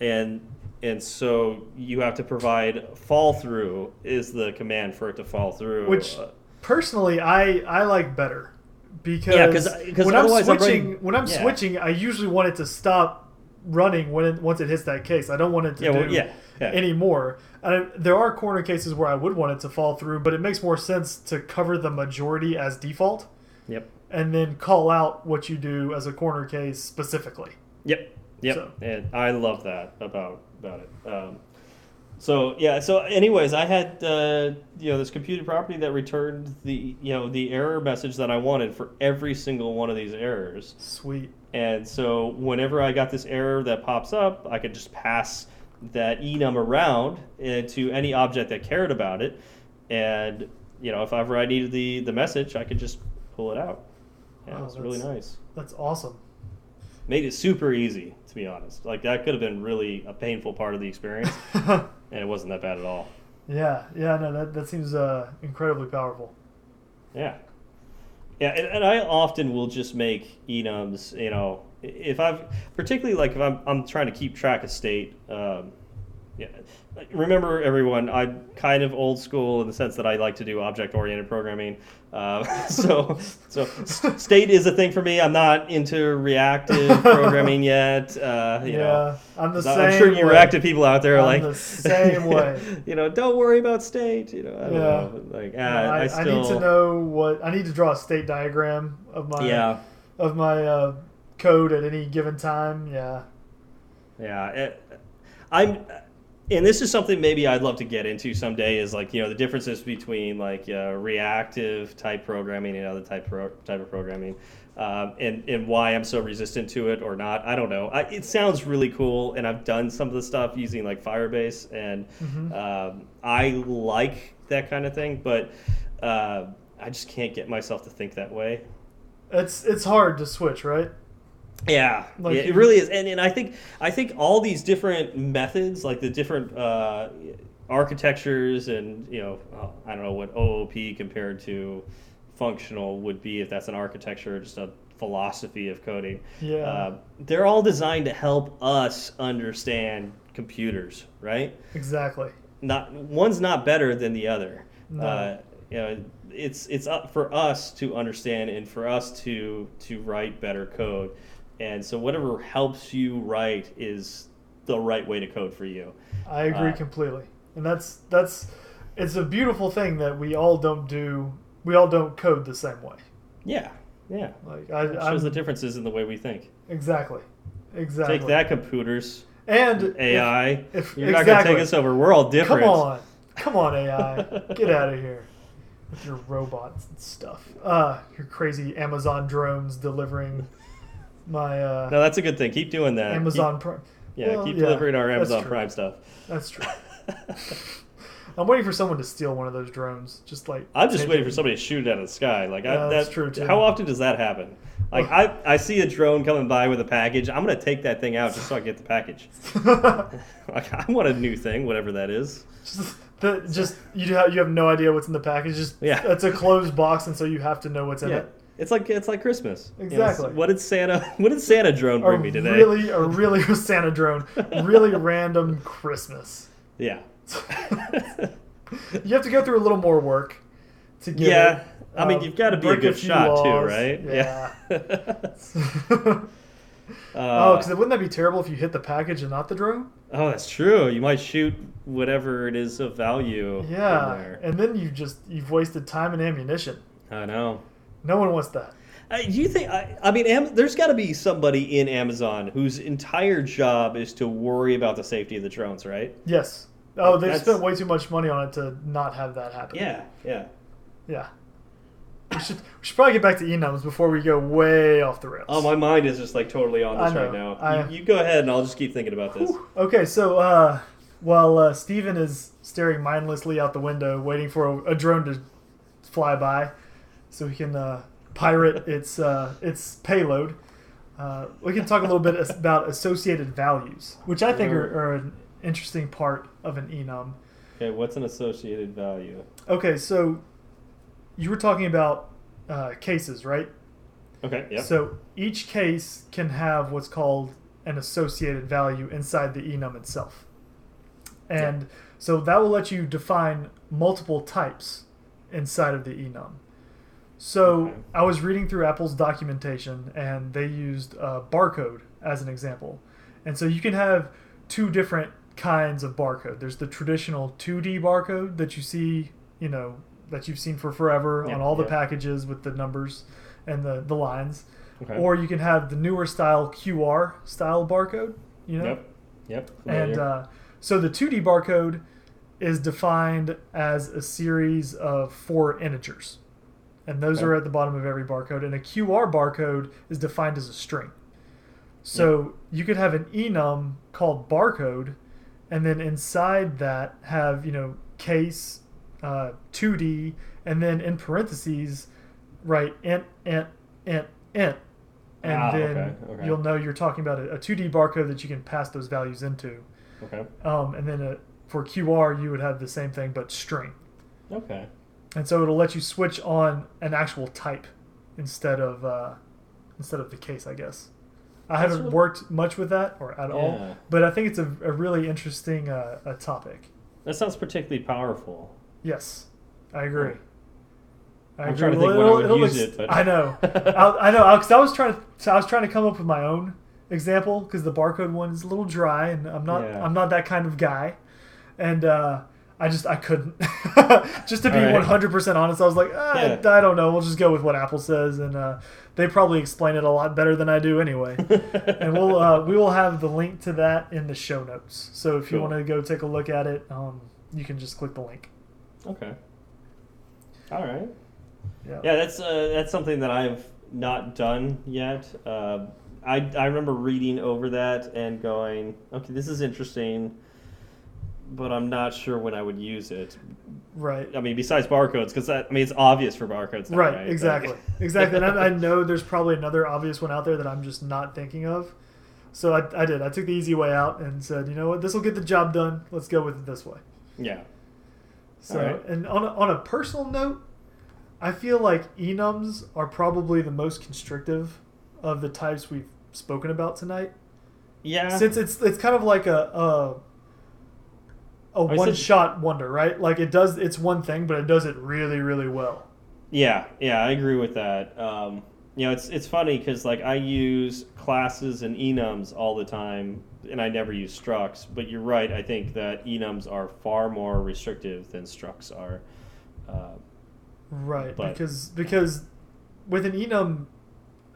and and so you have to provide fall through is the command for it to fall through. Which Uh, personally I I like better because Yeah, 'cause- 'cause when I'm switching running- when I'm yeah. switching I usually want it to stop running when it, once it hits that case. I don't want it to Yeah, do well, yeah, yeah. anymore. And there are corner cases where I would want it to fall through, but it makes more sense to cover the majority as default Yep. and then call out what you do as a corner case specifically. Yep. Yep. So- And I love that about about it. Um, so yeah. So anyways, I had uh, you know this computed property that returned the you know the error message that I wanted for every single one of these errors. Sweet. And so whenever I got this error that pops up, I could just pass that enum around to any object that cared about it, and you know if ever I needed the the message, I could just pull it out. Yeah, it's really nice. That's awesome. Made it super easy, to be honest. Like that could have been really a painful part of the experience, and it wasn't that bad at all. yeah, yeah, no, that, that seems uh, incredibly powerful. Yeah. Yeah, and, and I often will just make enums, you know, if I've, particularly like if I'm, I'm trying to keep track of state. Um, yeah. Remember, everyone, I'm kind of old school in the sense that I like to do object oriented programming. Uh, so, so state is a thing for me. I'm not into reactive programming yet. Uh, you yeah, know, I'm the same. I'm sure you way. reactive people out there are I'm like the same way. you know, don't worry about state. You know, I don't Yeah. know. Like, No, ah, I, I, I need to know what I need to draw a state diagram of my Yeah, of my uh, code at any given time. Yeah, yeah. It, I'm, and this is something maybe I'd love to get into someday. Is like you know the differences between like uh, reactive type programming and other type pro, type of programming. Um, and, and why I'm so resistant to it or not, I don't know. I, it sounds really cool, and I've done some of the stuff using like Firebase, and Mhm. um, I like that kind of thing, but uh, I just can't get myself to think that way. it's it's hard to switch, right? Yeah, Like it really is, and and I think I think all these different methods, like the different uh, architectures, and you know, uh, I don't know what OOP compared to functional would be if that's an architecture or just a philosophy of coding. Yeah. Uh, they're all designed to help us understand computers, right? Exactly. Not one's not better than the other. No. Uh, you know, it's it's up for us to understand and for us to to write better code. And so whatever helps you write is the right way to code for you. I agree Uh, completely, and that's that's it's a beautiful thing that we all don't do. We all don't code the same way. Yeah, yeah. Like I, It I'm, shows the differences in the way we think. exactly, exactly. Take that, computers. And AI, if- you're not gonna take us over. We're all different. Come on, come on, AI, get out of here with your robots and stuff. Uh, your crazy Amazon drones delivering my uh, No, that's a good thing. Keep doing that. Amazon Prime. Yeah, Well, keep yeah, delivering our Amazon. Prime stuff. That's true. I'm waiting for someone to steal one of those drones. Just like I'm just waiting for somebody to shoot it out of the sky. Like Yeah, I, that's true, too. How often does that happen? Like I, I see a drone coming by with a package. I'm gonna take that thing out just so I can get the package. like I want a new thing, whatever that is. just, the, just you have you have no idea what's in the package. Just Yeah. it's a closed box, and so you have to know what's in Yeah, it. It's like it's like Christmas. You know, Exactly. what did Santa? What did Santa drone A bring me today? really, a really Santa drone, really random Christmas. Yeah. You have to go through a little more work to get yeah. it. I mean, Um, you've got to be a good few shot too, right? Yeah. uh, oh, because wouldn't that be terrible if you hit the package and not the drone? oh, that's true. You might shoot whatever it is of value. in Yeah, there. and then you just you've wasted time and ammunition. I know. No one wants that. Uh, do you think? I, I mean, Am, there's got to be somebody in Amazon whose entire job is to worry about the safety of the drones, right? Yes. Oh, they've That's- spent way too much money on it to not have that happen. Yeah, yeah. Yeah. We should we should probably get back to enums before we go way off the rails. Oh, my mind is just like totally on I this right now. I- you, you go ahead, and I'll just keep thinking about this. Okay, so uh, while uh, Steven is staring mindlessly out the window, waiting for a, a drone to fly by, so we can uh, pirate its uh, its payload, uh, we can talk a little bit about associated values, which I think are, are an interesting part of an enum. Okay, what's an associated value? Okay, so you were talking about uh, cases, right? Okay, yeah. So each case can have what's called an associated value inside the enum itself. And so that will let you define multiple types inside of the enum. So Okay. I was reading through Apple's documentation and they used uh, barcode as an example. And so you can have two different kinds of barcode. There's the traditional 2D barcode that you see, you know, that you've seen for forever Yeah, on all the yeah. packages with the numbers and the, the lines. okay. Or you can have the newer style QR style barcode, you know? Yep. Yep. And uh, so the 2D barcode is defined as a series of four integers. And those Okay. are at the bottom of every barcode. And a QR barcode is defined as a string. So you could have an enum called barcode, and then inside that have, you know, case, uh, 2D, and then in parentheses, write int, int, int, int. And Ah, then okay, okay. you'll know you're talking about a, a 2D barcode that you can pass those values into. okay. Um, and then uh for QR, you would have the same thing but string. Okay. And so it'll let you switch on an actual type instead of uh, instead of the case, I guess. I That's haven't really- worked much with that or at Yeah. all, but I think it's a, a really interesting uh, a topic. That sounds particularly powerful. Yes, I agree. I I'm agree. trying to think Well, when I would use ex- it, but- I know, I, I know, because I was trying to, I was trying to come up with my own example because the barcode one is a little dry, and I'm not, Yeah. I'm not that kind of guy, and uh, I just, I couldn't. just to be 100 percent honest, I was like, ah, Yeah. I don't know. We'll just go with what Apple says, and uh, they probably explain it a lot better than I do anyway. and we'll, uh, we will have the link to that in the show notes. So if you want to go take a look at it, um, you can just click the link. Okay. All right. Yeah. Yeah, that's uh, that's something that I've not done yet. Uh, I I remember reading over that and going, okay, this is interesting, but I'm not sure when I would use it. Right. I mean, besides barcodes, because I mean, it's obvious for barcodes. Now, Right, right, exactly, exactly. And I, I know there's probably another obvious one out there that I'm just not thinking of. So I, I did. I took the easy way out and said, you know what, this will get the job done. Let's go with it this way. yeah. So, Alright. and on a, on a personal note, I feel like enums are probably the most constrictive of the types we've spoken about tonight. Yeah. Since it's it's kind of like a a, a said- one shot wonder, right? Like it does it's one thing, but it does it really really well. Yeah, yeah, I agree with that. Um, you know, it's it's funny because like I use classes and enums all the time, and I never use structs. But you're right. I think that enums are far more restrictive than structs are. Uh, Right, But- because because with an enum,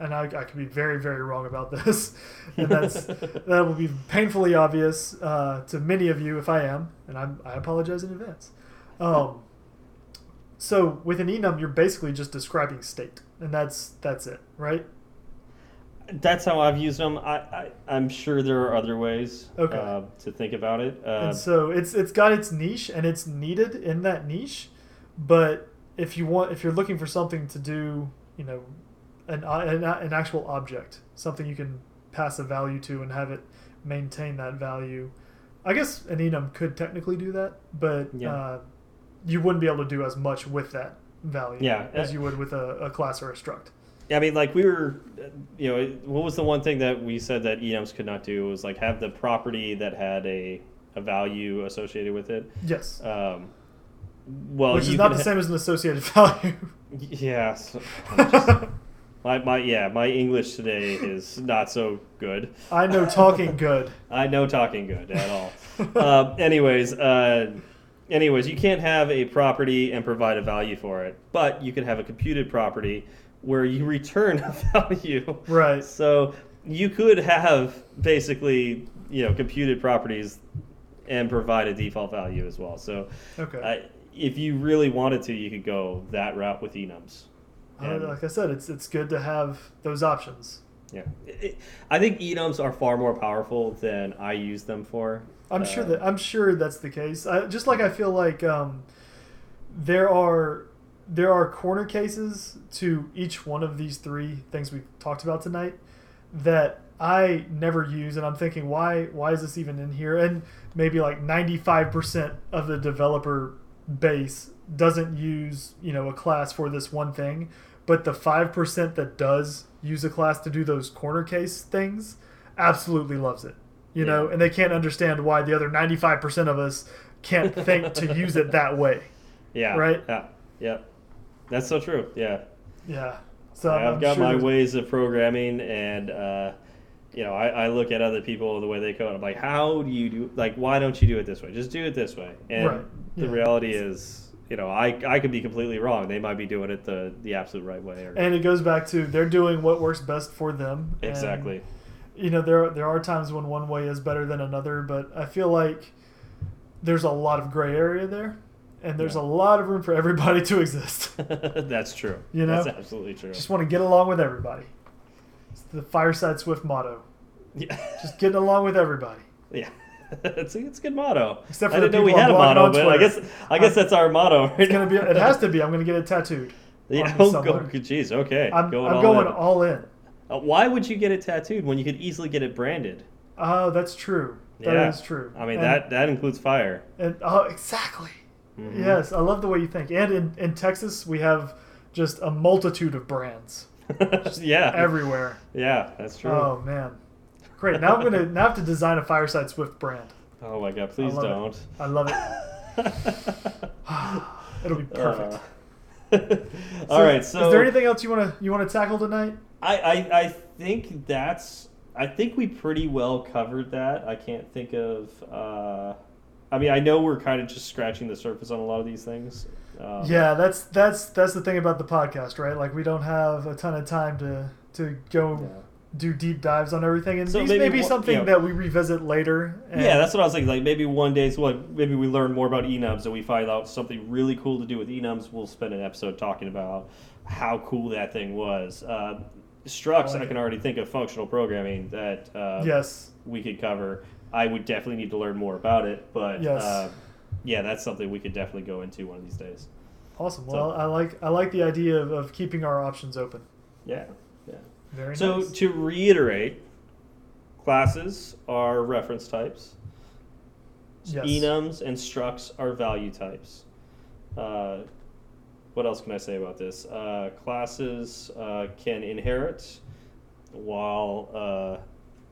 and I, I could be very very wrong about this, and that's that will be painfully obvious uh, to many of you if I am, and I'm, I apologize in advance. Um, so with an enum, you're basically just describing state, and that's that's it, right? That's how I've used them. I, I I'm sure there are other ways Okay. uh, to think about it. Uh, and so it's it's got its niche and it's needed in that niche but if you want if you're looking for something to do you know an, an, an actual object something you can pass a value to and have it maintain that value i guess an enum could technically do that but Yeah. uh, you wouldn't be able to do as much with that value Yeah. as you would with a, a class or a struct Yeah, I mean, like we were, uh, you know, what was the one thing that we said that enums could not do was like have the property that had a a value associated with it. yes Um, well, which is not the same as an associated value Yeah. so- my, my yeah, my English today is not so good. i know talking good I know talking good at all. um, anyways, uh, anyways, you can't have a property and provide a value for it, but you can have a computed property where you return a value. right So you could have basically, you know, computed properties and provide a default value as well. So okay uh, if you really wanted to, you could go that route with enums. Uh, And- like I said, it's it's good to have those options. Yeah, It- it- I think enums are far more powerful than I use them for. I'm sure Uh, that I'm sure that's the case. I, just like I feel like um, there are there are corner cases to each one of these three things we talked about tonight that I never use, and I'm thinking why why is this even in here? And maybe like 95% of the developer base doesn't use you know a class for this one thing, but the five percent that does use a class to do those corner case things absolutely loves it. You know, and they can't understand why the other 95% of us can't think to use it that way. Yeah. Right? Yeah. Yeah. That's so true. Yeah. Yeah. So I've I'm got sure my ways of programming, and uh, you know, I, I look at other people the way they code. I'm like, how do you do? Like, why don't you do it this way? Just do it this way. And Right. the reality is, you know, I I could be completely wrong. They might be doing it the the absolute right way. Or, And it goes back to they're doing what works best for them. and, exactly. you know, there there are times when one way is better than another, but I feel like there's a lot of gray area there, and there's Yeah. a lot of room for everybody to exist. That's true. You know? That's absolutely true. Just want to get along with everybody. The Fireside Swift motto. yeah. Just getting along with everybody. Yeah. it's, a, it's a good motto. Except I for the didn't know we had a I'm motto, but I guess I guess that's our motto. Right It's gonna be. It has to be. I'm gonna get it tattooed. Yeah, oh, geez, okay. I'm going I'm all going in. all in. Uh, why would you get it tattooed when you could easily get it branded? Oh, that's true. That is Yeah. true. I mean And- that that includes fire. And oh, exactly. Mhm. Yes, I love the way you think. And in, in Texas, we have just a multitude of brands yeah. everywhere. yeah, that's true. Oh man, great! Now I'm gonna now I have to design a Fireside Swift brand. Oh my god, please it. don't. I love it. It'll be perfect. Uh, all right, so is there anything else you want to you want to tackle tonight? I, I I think that's I think we pretty well covered that. I can't think of. Uh, I mean, I know we're kind of just scratching the surface on a lot of these things. Um, Yeah, that's that's that's the thing about the podcast, right? Like we don't have a ton of time to to go Yeah. do deep dives on everything, and So these maybe may be one- something you know- that we revisit later. And Yeah, that's what I was thinking. Like maybe one day, so like maybe we learn more about enums and we find out something really cool to do with enums. We'll spend an episode talking about how cool that thing was. Uh, structs, I like I can it. already think of functional programming that uh, yes, we could cover. I would definitely need to learn more about it, but Yes. uh, yeah, that's something we could definitely go into one of these days. awesome. So- Well, I like I like the idea of, of keeping our options open. Yeah, yeah. Very So nice. to reiterate, classes are reference types. Yes. Enums and structs are value types. Uh, what else can I say about this? Uh, classes uh, can inherit, while uh,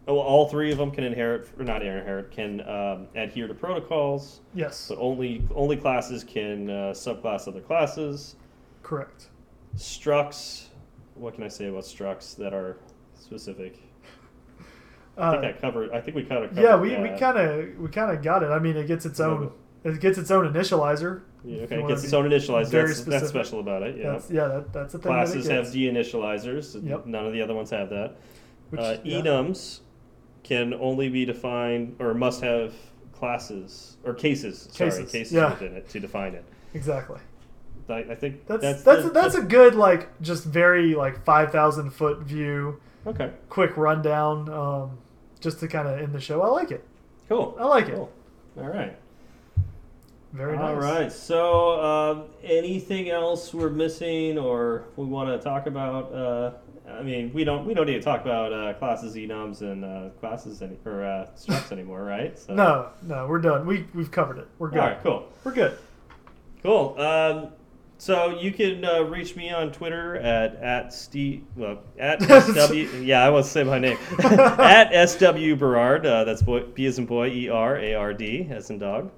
well, all three of them can inherit, or not inherit, can um, adhere to protocols. yes, But only only classes can uh, subclass other classes. correct. Structs. What can I say about structs that are specific? I Uh, think I covered. I think we kind of. yeah, we, we kind of we kind of got it. I mean, it gets its own it gets its own initializer. Yeah, okay, it gets its own initializer. very That's, that's special about it. Yeah. That's yeah, that, that's a thing. that Classes have deinitializers. Yep. None of the other ones have that. Which, uh, yeah. enums can only be defined or must have classes or cases. Sorry, Cases, cases yeah. within it to define it. Exactly. I, I think That's that's that's the- that's, a good like just very like five thousand foot view, okay. quick rundown, um, just to kind of end the show. I like it. Cool. I like it. All right. Very nice. All right. So, um, anything else we're missing or we want to talk about? Uh, I mean, we don't we don't need to talk about uh, classes, enums, and uh, classes any, or uh, structs anymore, right? So, No, no, we're done. We we've covered it. We're good. All right. Cool. We're good. Cool. Um, so you can uh, reach me on Twitter at at Steve well at SW yeah I was say my name at SW Berard uh, that's boy, B as in boy E R A R D as in dog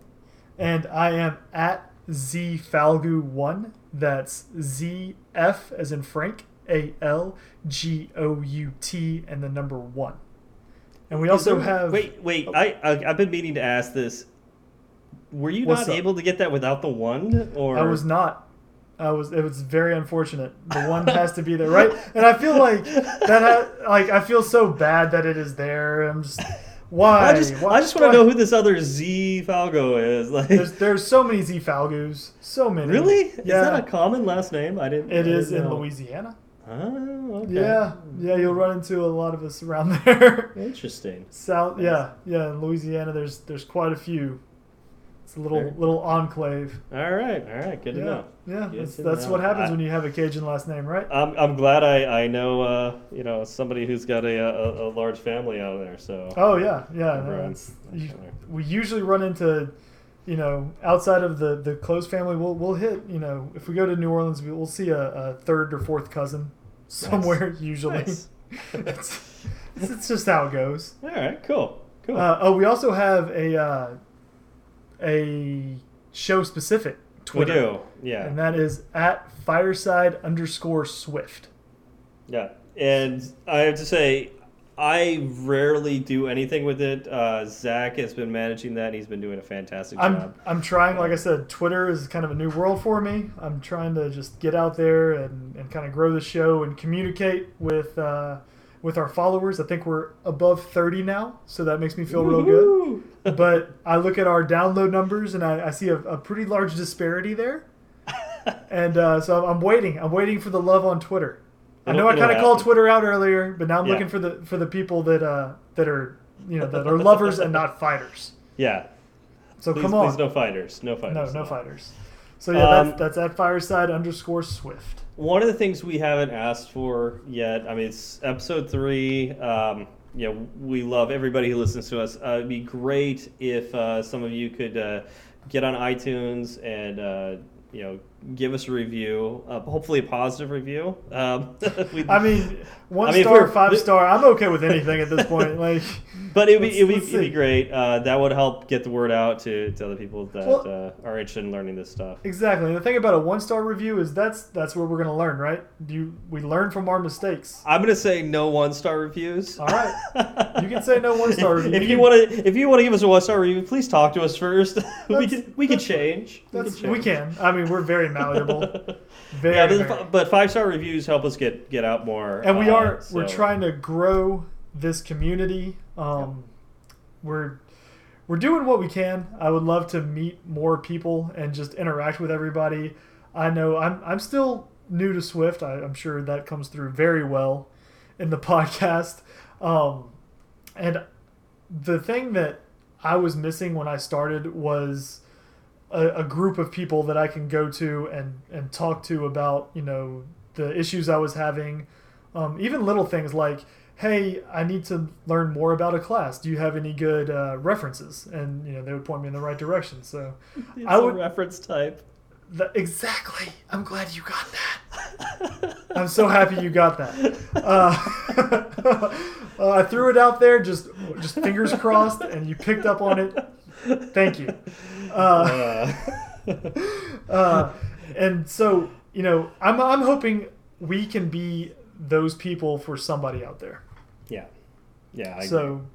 And I am at Z Falgout one. That's Z F as in Frank A L G O U T and the number one. And we also there- have wait wait oh. I, I I've been meaning to ask this were you What's not up? able to get that without the one or I was not. I was. It was very unfortunate. The one has to be there, right? And I feel like that. Ha- like I feel so bad that it is there. I'm just. Why? I just Why- I just want to know who this other Z Falgout is like There's there's so many Z Falgouts. So many. really is that a common last name I didn't It I didn't in know. Louisiana. Oh, okay. Yeah, yeah. You'll run into a lot of us around there. Interesting. South. Yeah, yeah. In Louisiana, there's there's quite a few. It's a little little enclave. All right, all right, good yeah, to know. yeah. Good That's, that's know. what happens I- when you have a Cajun last name, right? I'm, I'm glad I, I know uh, you know somebody who's got a, a, a large family out there. So Oh yeah, yeah. no, we usually run into, you know, outside of the the close family, we'll we'll hit. You know, if we go to New Orleans, we- we'll see a, a third or fourth cousin somewhere. Usually, Nice. it's, it's just how it goes. all right, cool, cool. Uh, oh, we also have a uh, a show specific Twitter. we do, yeah, and that is at fireside underscore swift. yeah. And I have to say, I rarely do anything with it. Uh, Zach has been managing that. and He's been doing a fantastic I'm job. I'm trying, like I said, Twitter is kind of a new world for me. I'm trying to just get out there and, and kind of grow the show and communicate with uh, with our followers. I think we're above 30 now, so that makes me feel real good. But I look at our download numbers and I, I see a, a pretty large disparity there. And uh, so I'm waiting. I'm waiting for the love on Twitter. I know I kind of called. Twitter out earlier, but now I'm Yeah. looking for the for the people that uh, that are you know that are lovers and not fighters. yeah, So please, come on. please, no fighters, no fighters. No, no fighters. So yeah, Um, that's, that's at fireside underscore swift. One of the things we haven't asked for yet, I mean, it's episode three. Um, you know, we love everybody who listens to us. Uh, it'd be great if uh, some of you could uh, get on iTunes and, uh, you know, give us a review, uh, hopefully a positive review. Um, we- I mean, one I mean, star, five star. I'm okay with anything at this point. Like, but it'd be, it'd, be, it'd be great. Uh, that would help get the word out to, to other people that Well- uh, are interested in learning this stuff. exactly. And the thing about a one star review is that's that's where we're gonna learn, right? Do you, we learn from our mistakes? I'm gonna say no one star reviews. All right. You can say no one-star review. If You you want to, if you want to give us a one star review, please talk to us first. we can we can change. We That's can we can. I mean, we're very malleable. Very, yeah, but, very. but five star reviews help us get get out more. and we uh, are we're trying to grow this community um, we're we're doing what we can i would love to meet more people and just interact with everybody i know i'm, I'm still new to swift I, i'm sure that comes through very well in the podcast um, and the thing that i was missing when i started was a, a group of people that I can go to and and talk to about you know the issues I was having, um, even little things like, hey, I need to learn more about a class. Do you have any good uh, references? And you know they would point me in the right direction. So It's I a would- reference type. th- exactly, I'm glad you got that. I'm so happy you got that. Uh, uh, I threw it out there, just just fingers crossed, and you picked up on it. Thank you. Uh, Uh, and so you know, I'm I'm hoping we can be those people for somebody out there. yeah, yeah. I agree. so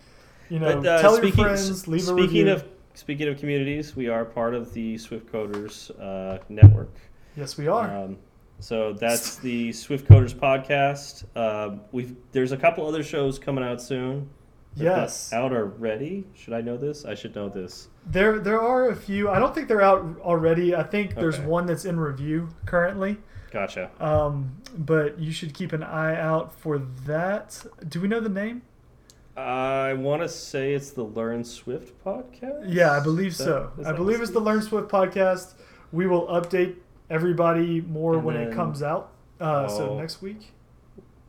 you know, But, uh, tell speaking, your friends, leave a speaking review. of speaking of communities, we are part of the Swift Coders uh, network. Yes, we are. Um, so that's the Swift Coders podcast. Uh, we've there's a couple other shows coming out soon. Yes. out already. Should I know this? I should know this. There there are a few. I don't think they're out already. I think there's Okay. one that's in review currently. Gotcha. Um, but you should keep an eye out for that. Do we know the name? I want to say it's the Learn Swift podcast. Yeah, I believe that- so. I believe it's the Learn Swift podcast. We will update everybody more And when it comes out. Uh, So Oh. next week.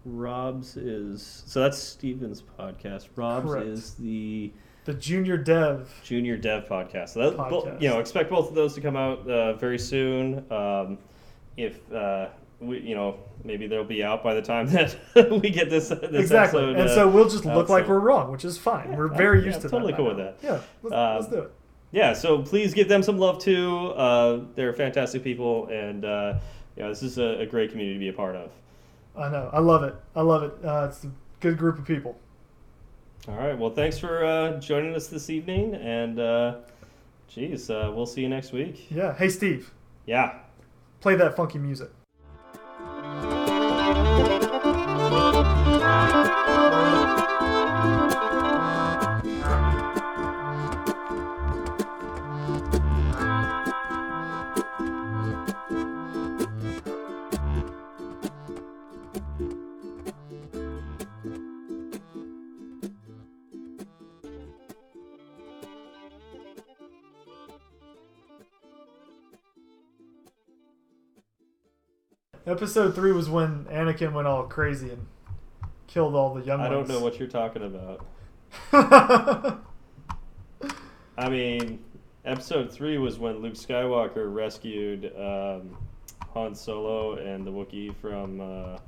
Rob's is so that's Steven's podcast. Rob's Correct. is the The junior dev. Junior Dev podcast. So that, Podcast. you know, expect both of those to come out uh, very soon. Um, if uh, we, you know, maybe they'll be out by the time that we get this. this exactly. episode, and uh, so we'll just look like so- we're wrong, which is fine. Yeah, we're very used to totally that. cool with that. Yeah, let's, Um, let's do it. yeah. So please give them some love too. Uh, they're fantastic people, and uh, yeah, this is a, a great community to be a part of. I know. I love it. I love it. Uh, it's a good group of people. All right. Well, thanks for uh, joining us this evening, and uh, geez, uh, we'll see you next week. Yeah. Hey, Steve, Yeah. play that funky music. Episode three was when Anakin went all crazy and killed all the young I don't know what you're talking about. I mean, episode three was when Luke Skywalker rescued um, Han Solo and the Wookiee from uh,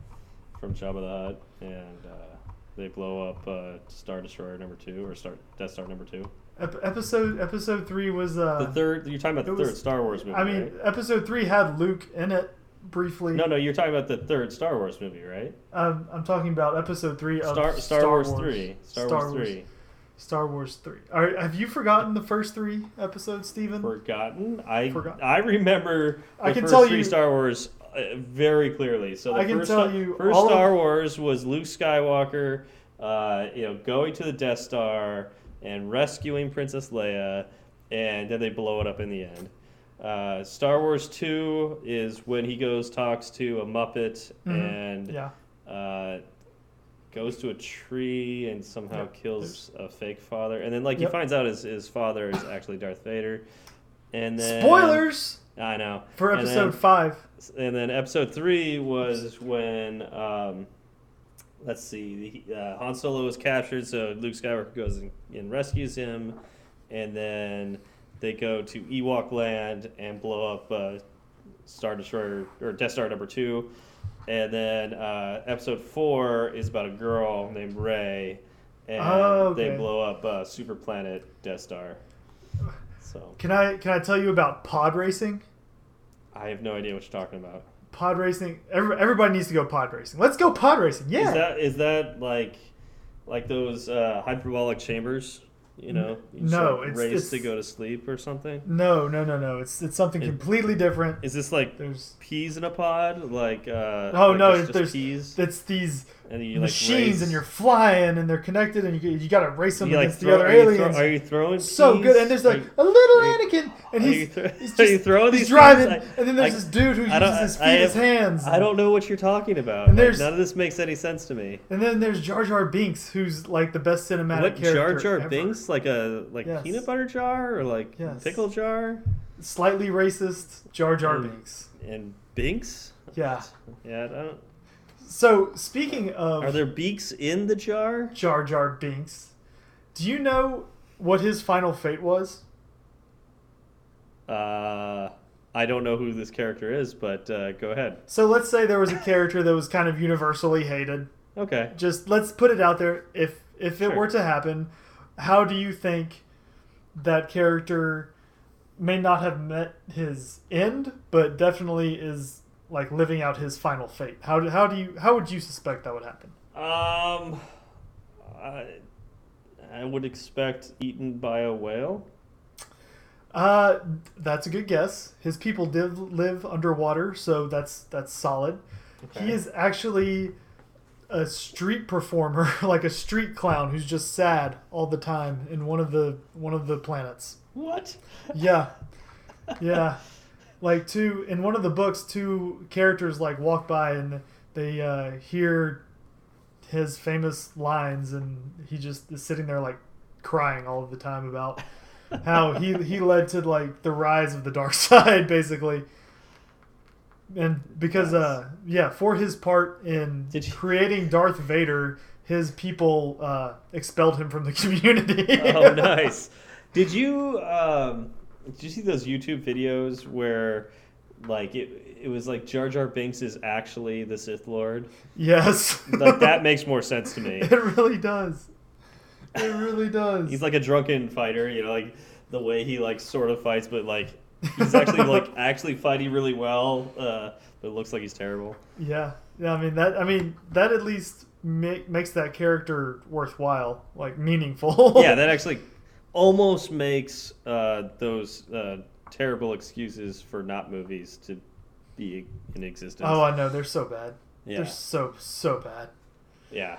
from Jabba the Hutt, and uh, they blow up uh, Star Destroyer number two or Star Death Star number two. Ep- episode episode three was uh, The third, you're talking about the was- third Star Wars movie. I mean, right? episode three had Luke in it briefly. no, no, you're talking about the third Star Wars movie, right? Um, I'm talking about episode three of Star Star, Wars, three. Star, Star Wars, Wars. three. Star Wars three. All right, have you forgotten the first three episodes, Stephen? Forgotten. I Forgot- I remember the I can first tell three you- Star Wars uh, very clearly. So the I can first tell Star, you first all of- Wars was Luke Skywalker, uh, you know, going to the Death Star and rescuing Princess Leia, and then they blow it up in the end. Uh, Star Wars Two is when he goes talks to a Muppet Mhm. and yeah. uh, goes to a tree and somehow Yep, kills a fake father, and then like Yep. he finds out his, his father is actually Darth Vader. And then Spoilers I know for And episode then- five. and then episode three was when um, let's see, uh, Han Solo was captured, so Luke Skywalker goes and, and rescues him, and then they go to Ewok land and blow up uh, Star Destroyer or Death Star number two, and then uh, episode four is about a girl named Rey, and Oh, okay. they blow up uh, Super Planet Death Star. So Can I can I tell you about pod racing? I have no idea what you're talking about. Pod racing. Every, everybody needs to go pod racing. Let's go pod racing. Yeah. Is that is that like like those uh, hyperbolic chambers? You know, you no, like, it's- race it's- to go to sleep or something. no, no, no, no. It's it's something It- completely different. Is this like There's peas in a pod? Like uh, oh like no, it's there's peas, it's these and you like machines race. and you're flying and they're connected and you you got to race them You, like, against throw- the other are you throw- aliens. are you throwing? so peas? good and there's like you- a little Anakin and are he's, you thro- he's are you throwing he's these driving? I- and then there's I- this dude who uses his feet I as hands. I don't know what you're talking about. And Like, none of this makes any sense to me. And then there's Jar Jar Binks, who's like the best cinematic What character Jar Jar ever. Binks? Like a like Yes. peanut butter jar or like Yes. pickle jar Slightly racist Jar Jar Mm. Binks. and Binks? Yeah. Yeah, I don't. So speaking of Are there beaks in the jar? Jar Jar Binks, do you know what his final fate was? Uh, I don't know who this character is, but uh, go ahead. So let's say there was a character that was kind of universally hated. Okay. Just let's put it out there. If if it Sure. were to happen, how do you think that character may not have met his end, but definitely is like living out his final fate? How do, how do you how would you suspect that would happen? Um, I, I would expect eaten by a whale. Uh, that's a good guess. His people did live underwater, so that's that's solid. Okay. He is actually a street performer, like a street clown who's just sad all the time in one of the one of the planets. What? Yeah, yeah. Like two in one of the books, two characters like walk by and they uh, hear his famous lines, and he just is sitting there like crying all of the time about how he he led to like the rise of the dark side, basically. And because uh yeah, for his part in you- creating Darth Vader, his people uh, expelled him from the community. oh, nice. Did you um, did you see those YouTube videos where like it it was like Jar Jar Binks is actually the Sith Lord? Yes. Like that makes more sense to me. It really does. It really does. He's like a drunken fighter, you know, like the way he like sort of fights, but like he's actually like actually fighting really well. Uh, but it looks like he's terrible. yeah, yeah. I mean that. I mean that at least make, makes that character worthwhile, like meaningful. yeah, that actually almost makes uh, those uh, terrible excuses for not movies to be in existence. oh, I know they're so bad. yeah, They're so so bad. yeah.